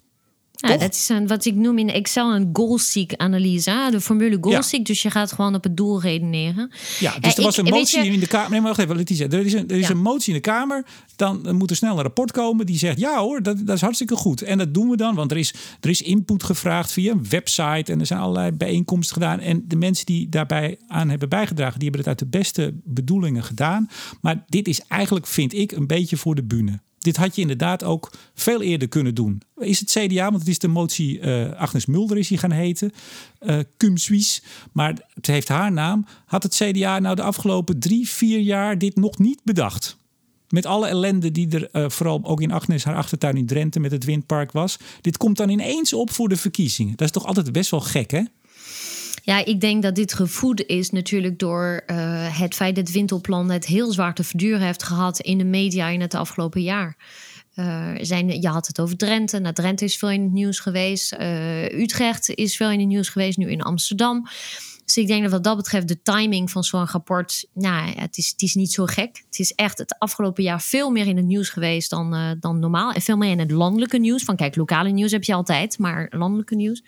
Ja, dat is een, wat ik noem in Excel een goal-seek-analyse. De formule goal-seek. Dus je gaat gewoon op het doel redeneren. Ja, dus er was een motie in de Kamer. Nee, maar wacht even, Letitia. Er is, een, er is een motie in de Kamer. Dan moet er snel een rapport komen die zegt... ja hoor, dat, dat is hartstikke goed. En dat doen we dan, want er is, er is input gevraagd via een website... en er zijn allerlei bijeenkomsten gedaan. En de mensen die daarbij aan hebben bijgedragen... die hebben het uit de beste bedoelingen gedaan. Maar dit is eigenlijk, vind ik, een beetje voor de bühne dit had je inderdaad ook veel eerder kunnen doen. Is het CDA, want het is de motie uh, Agnes Mulder is die gaan heten, uh, Cum maar het heeft haar naam. Had het CDA nou de afgelopen drie, vier jaar dit nog niet bedacht? Met alle ellende die er uh, vooral ook in Agnes, haar achtertuin in Drenthe met het windpark was. Dit komt dan ineens op voor de verkiezingen. Dat is toch altijd best wel gek, hè? Ja, ik denk dat dit gevoed is natuurlijk door uh, het feit dat Wintelplan het heel zwaar te verduren heeft gehad in de media in het afgelopen jaar. Uh, zijn, je had het over Drenthe. Nou, Drenthe is veel in het nieuws geweest. Uh, Utrecht is veel in het nieuws geweest, nu in Amsterdam. Dus ik denk dat wat dat betreft de timing van zo'n rapport, nou, het, is, het is niet zo gek. Het is echt het afgelopen jaar veel meer in het nieuws geweest dan, dan normaal. En veel meer in het landelijke nieuws. Van kijk, lokale nieuws heb je altijd, maar landelijke nieuws.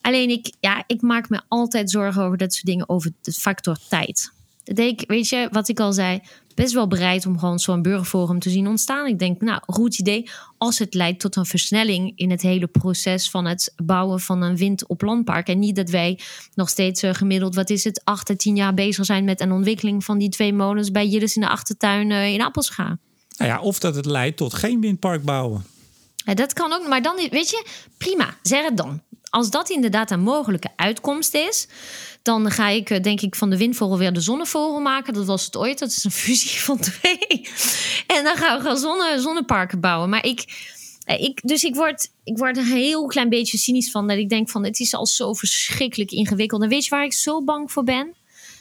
Alleen ik, ja, ik maak me altijd zorgen over dat soort dingen, over de factor tijd. Dat denk ik, weet je, wat ik al zei, best wel bereid om gewoon zo'n burgerforum te zien ontstaan. Ik denk, nou, goed idee als het leidt tot een versnelling in het hele proces van het bouwen van een wind op landpark. En niet dat wij nog steeds uh, gemiddeld, wat is het, acht à tien jaar bezig zijn met een ontwikkeling van die twee molens bij Jillis in de achtertuin uh, in Appelscha. Nou ja, of dat het leidt tot geen windpark bouwen. Ja, dat kan ook, maar dan, weet je, prima, zeg het dan als dat inderdaad een mogelijke uitkomst is, dan ga ik eh, denk ik van de windvogel weer de zonnevogel maken. Dat was het ooit. Dat is een fusie van twee. En dan gaan we gewoon zonne, zonneparken bouwen. Maar ik, eh, ik, dus ik word, ik word een heel klein beetje cynisch van. Dat ik denk van het is al zo verschrikkelijk ingewikkeld. En weet je waar ik zo bang voor ben?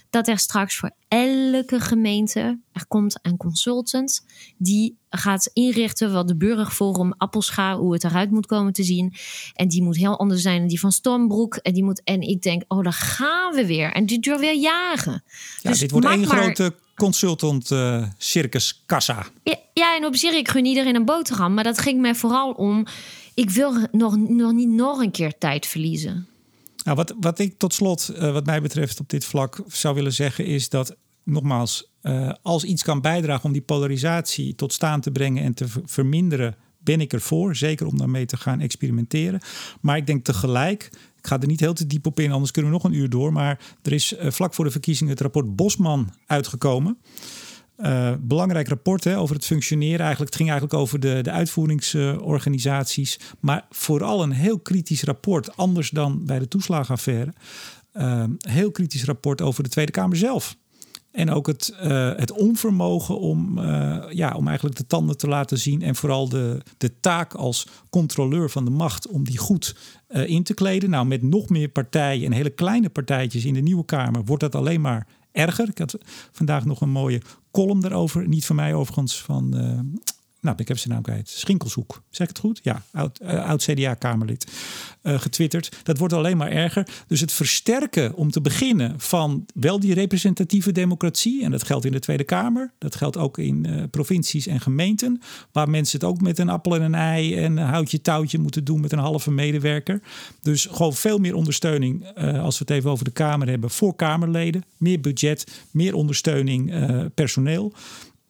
Dat er straks voor elke gemeente er komt een consultant die gaat inrichten wat de burgerforum Appelscha, hoe het eruit moet komen te zien. En die moet heel anders zijn dan die van Stormbroek. En, die moet, en ik denk, oh, daar gaan we weer. En dit duurt weer jaren. Ja, dus dit wordt één grote consultant uh, circus kassa. Ja, ja, en op zich, ik gun iedereen een boterham. Maar dat ging mij vooral om, ik wil nog, nog niet nog een keer tijd verliezen. Nou, wat, wat ik tot slot, uh, wat mij betreft, op dit vlak zou willen zeggen, is dat nogmaals, uh, als iets kan bijdragen om die polarisatie tot staan te brengen en te verminderen ben ik ervoor. Zeker om daarmee te gaan experimenteren. Maar ik denk tegelijk, ik ga er niet heel te diep op in, anders kunnen we nog een uur door. Maar er is uh, vlak voor de verkiezingen het rapport Bosman uitgekomen. Uh, belangrijk rapport hè, over het functioneren. Eigenlijk, het ging eigenlijk over de, de uitvoeringsorganisaties. maar vooral een heel kritisch rapport, anders dan bij de toeslagenaffaire. Uh, heel kritisch rapport over de Tweede Kamer zelf. En ook het, uh, het onvermogen om, ja, om eigenlijk de tanden te laten zien. En vooral de, de taak als controleur van de macht om die goed in te kleden. Nou, met nog meer partijen en hele kleine partijtjes in de nieuwe Kamer wordt dat alleen maar erger. Ik had vandaag nog een mooie column daarover. Niet van mij overigens, van nou, ik heb zijn naam kwijt. Schinkelshoek. Zeg ik het goed? Ja, oud, uh, oud CDA-Kamerlid. Uh, getwitterd. Dat wordt alleen maar erger. Dus het versterken om te beginnen van wel die representatieve democratie. En dat geldt in de Tweede Kamer. Dat geldt ook in uh, provincies en gemeenten. Waar mensen het ook met een appel en een ei en een houtje touwtje moeten doen met een halve medewerker. Dus gewoon veel meer ondersteuning, als we het even over de Kamer hebben, voor Kamerleden. Meer budget, meer ondersteuning personeel.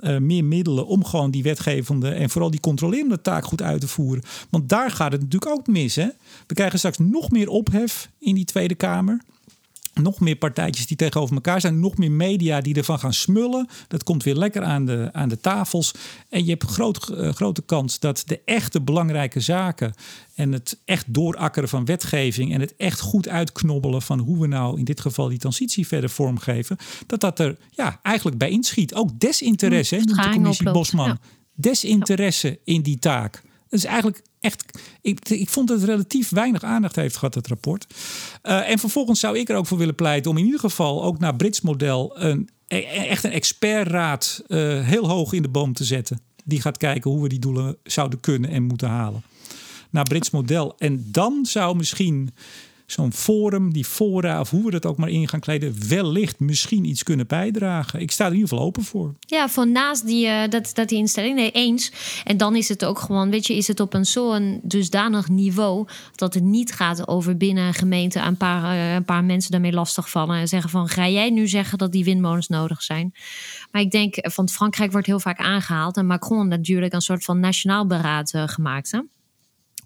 Uh, meer middelen om gewoon die wetgevende en vooral die controlerende taak goed uit te voeren. Want daar gaat het natuurlijk ook mis. Hè? We krijgen straks nog meer ophef in die Tweede Kamer. Nog meer partijtjes die tegenover elkaar zijn. Nog meer media die ervan gaan smullen. Dat komt weer lekker aan de, aan de tafels. En je hebt groot, uh, grote kans dat de echte belangrijke zaken. En het echt doorakkeren van wetgeving. En het echt goed uitknobbelen van hoe we nou in dit geval die transitie verder vormgeven. Dat dat er ja, eigenlijk bij inschiet. Ook desinteresse, hè, noemt de commissie Bosman. Ja. Desinteresse in die taak. Dat is eigenlijk echt. Ik, ik vond dat het relatief weinig aandacht heeft gehad, het rapport. Uh, en vervolgens zou ik er ook voor willen pleiten om in ieder geval ook naar Brits model een, echt een expertraad uh, heel hoog in de boom te zetten. Die gaat kijken hoe we die doelen zouden kunnen en moeten halen. Naar Brits model. En dan zou misschien zo'n forum, die fora of hoe we dat ook maar in gaan kleden, wellicht misschien iets kunnen bijdragen. Ik sta er in ieder geval open voor. Ja, voor naast die, uh, dat, dat die instelling, nee, eens. En dan is het ook gewoon, weet je, is het op een zo'n dusdanig niveau dat het niet gaat over binnen een gemeente een paar, uh, een paar mensen daarmee lastigvallen en zeggen van, ga jij nu zeggen dat die windmolens nodig zijn? Maar ik denk, van Frankrijk wordt heel vaak aangehaald en Macron natuurlijk een soort van nationaal beraad gemaakt. Hè?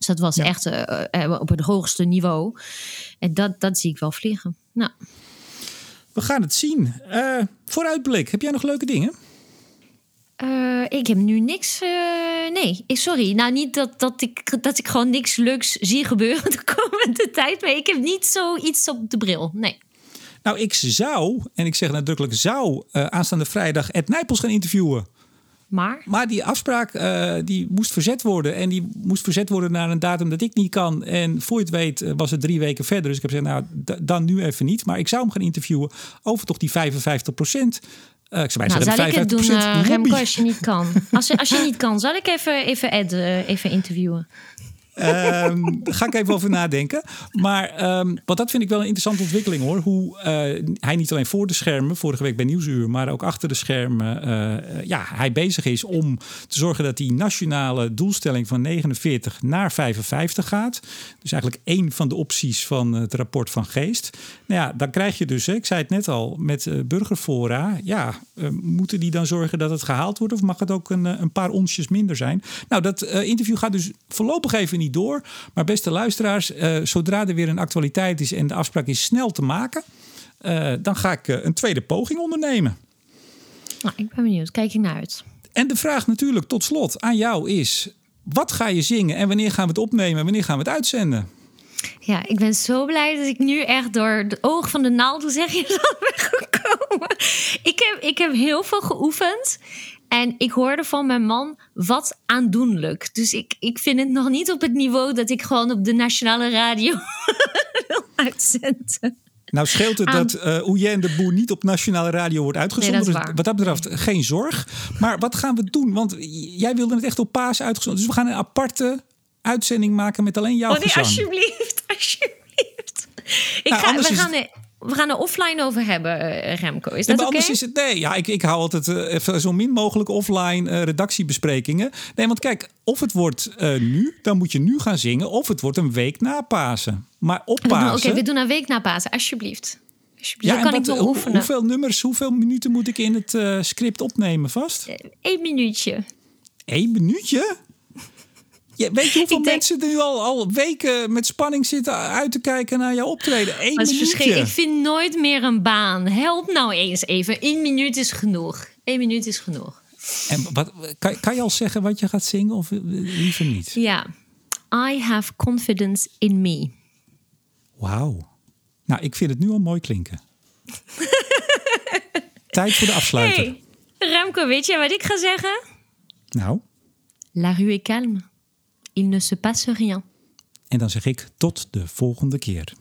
Dus dat was ja. echt uh, op het hoogste niveau. En dat, dat zie ik wel vliegen. Nou. We gaan het zien. Uh, vooruitblik, heb jij nog leuke dingen? Uh, ik heb nu niks. Uh, nee, sorry. Nou, niet dat, dat, ik, dat ik gewoon niks leuks zie gebeuren de komende tijd. Maar ik heb niet zoiets op de bril. Nee. Nou, ik zou, en ik zeg nadrukkelijk zou, uh, aanstaande vrijdag Ed Nijpels gaan interviewen. Maar? Maar die afspraak uh, die moest verzet worden. En die moest verzet worden naar een datum dat ik niet kan. En voor je het weet was het drie weken verder. Dus ik heb gezegd, nou, dan nu even niet. Maar ik zou hem gaan interviewen over toch die 55 procent. Uh, ik zou nou, zeggen, zal ik het doen, uh, Remco, als je niet kan? Als je, als je niet kan, zal ik even, even Ed uh, even interviewen? Um, daar ga ik even over nadenken. Maar um, want dat vind ik wel een interessante ontwikkeling hoor. Hoe uh, hij niet alleen voor de schermen, vorige week bij Nieuwsuur, maar ook achter de schermen, uh, ja, hij bezig is om te zorgen dat die nationale doelstelling van 49 naar 55 gaat. Dus eigenlijk één van de opties van het rapport van Geest. Nou ja, dan krijg je dus, ik zei het net al, met uh, burgerfora, ja, moeten die dan zorgen dat het gehaald wordt of mag het ook een, een paar onsjes minder zijn? Nou, dat interview gaat dus voorlopig even niet door. Maar beste luisteraars, uh, zodra er weer een actualiteit is en de afspraak is snel te maken, uh, dan ga ik uh, een tweede poging ondernemen. Nou, ik ben benieuwd. Kijk je naar uit. En de vraag natuurlijk tot slot aan jou is: wat ga je zingen en wanneer gaan we het opnemen en wanneer gaan we het uitzenden? Ja, ik ben zo blij dat ik nu echt door de oog van de naald, hoe zeg je dat, ben gekomen. Ik heb, ik heb heel veel geoefend. En ik hoorde van mijn man wat aandoenlijk. Dus ik, ik vind het nog niet op het niveau dat ik gewoon op de nationale radio wil uitzenden. Nou scheelt het dat uh, de Boer niet op nationale radio wordt uitgezonden. Nee, dat dus wat dat betreft geen zorg. Maar wat gaan we doen? Want jij wilde het echt op paas uitgezonden. Dus we gaan een aparte uitzending maken met alleen jouw oh, nee, gezang. alsjeblieft, alsjeblieft. Ik nou, ga, we gaan... Het we gaan er offline over hebben, uh, Remco. Is dat ja, oké? Anders is het, nee, ja, ik, ik hou altijd uh, zo min mogelijk offline uh, redactiebesprekingen. Nee, want kijk, of het wordt nu, dan moet je nu gaan zingen. Of het wordt een week na Pasen. Maar op Pasen... Oké, we doen een week na Pasen, alsjeblieft. alsjeblieft. Ja, dan kan wat, ik wel oefenen. Hoeveel nummers, hoeveel minuten moet ik in het script opnemen vast? Eén minuutje. Eén minuutje? Ja, weet je hoeveel denk- mensen nu al, al weken met spanning zitten uit te kijken naar jouw optreden? Eén minuutje. Ik vind nooit meer een baan. Help nou eens even. Eén minuut is genoeg. Eén minuut is genoeg. En wat, kan, kan je al zeggen wat je gaat zingen of liever niet? Ja. I have confidence in me. Wauw. Nou, ik vind het nu al mooi klinken. Tijd voor de afsluiter. Hey, Remco, weet je wat ik ga zeggen? Nou, La rue est calme. il ne se passe rien. En dan zeg ik tot de volgende keer.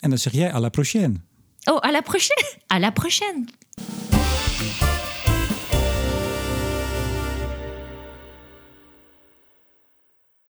En dan zeg jij à la prochaine. Oh, à la prochaine! À la prochaine!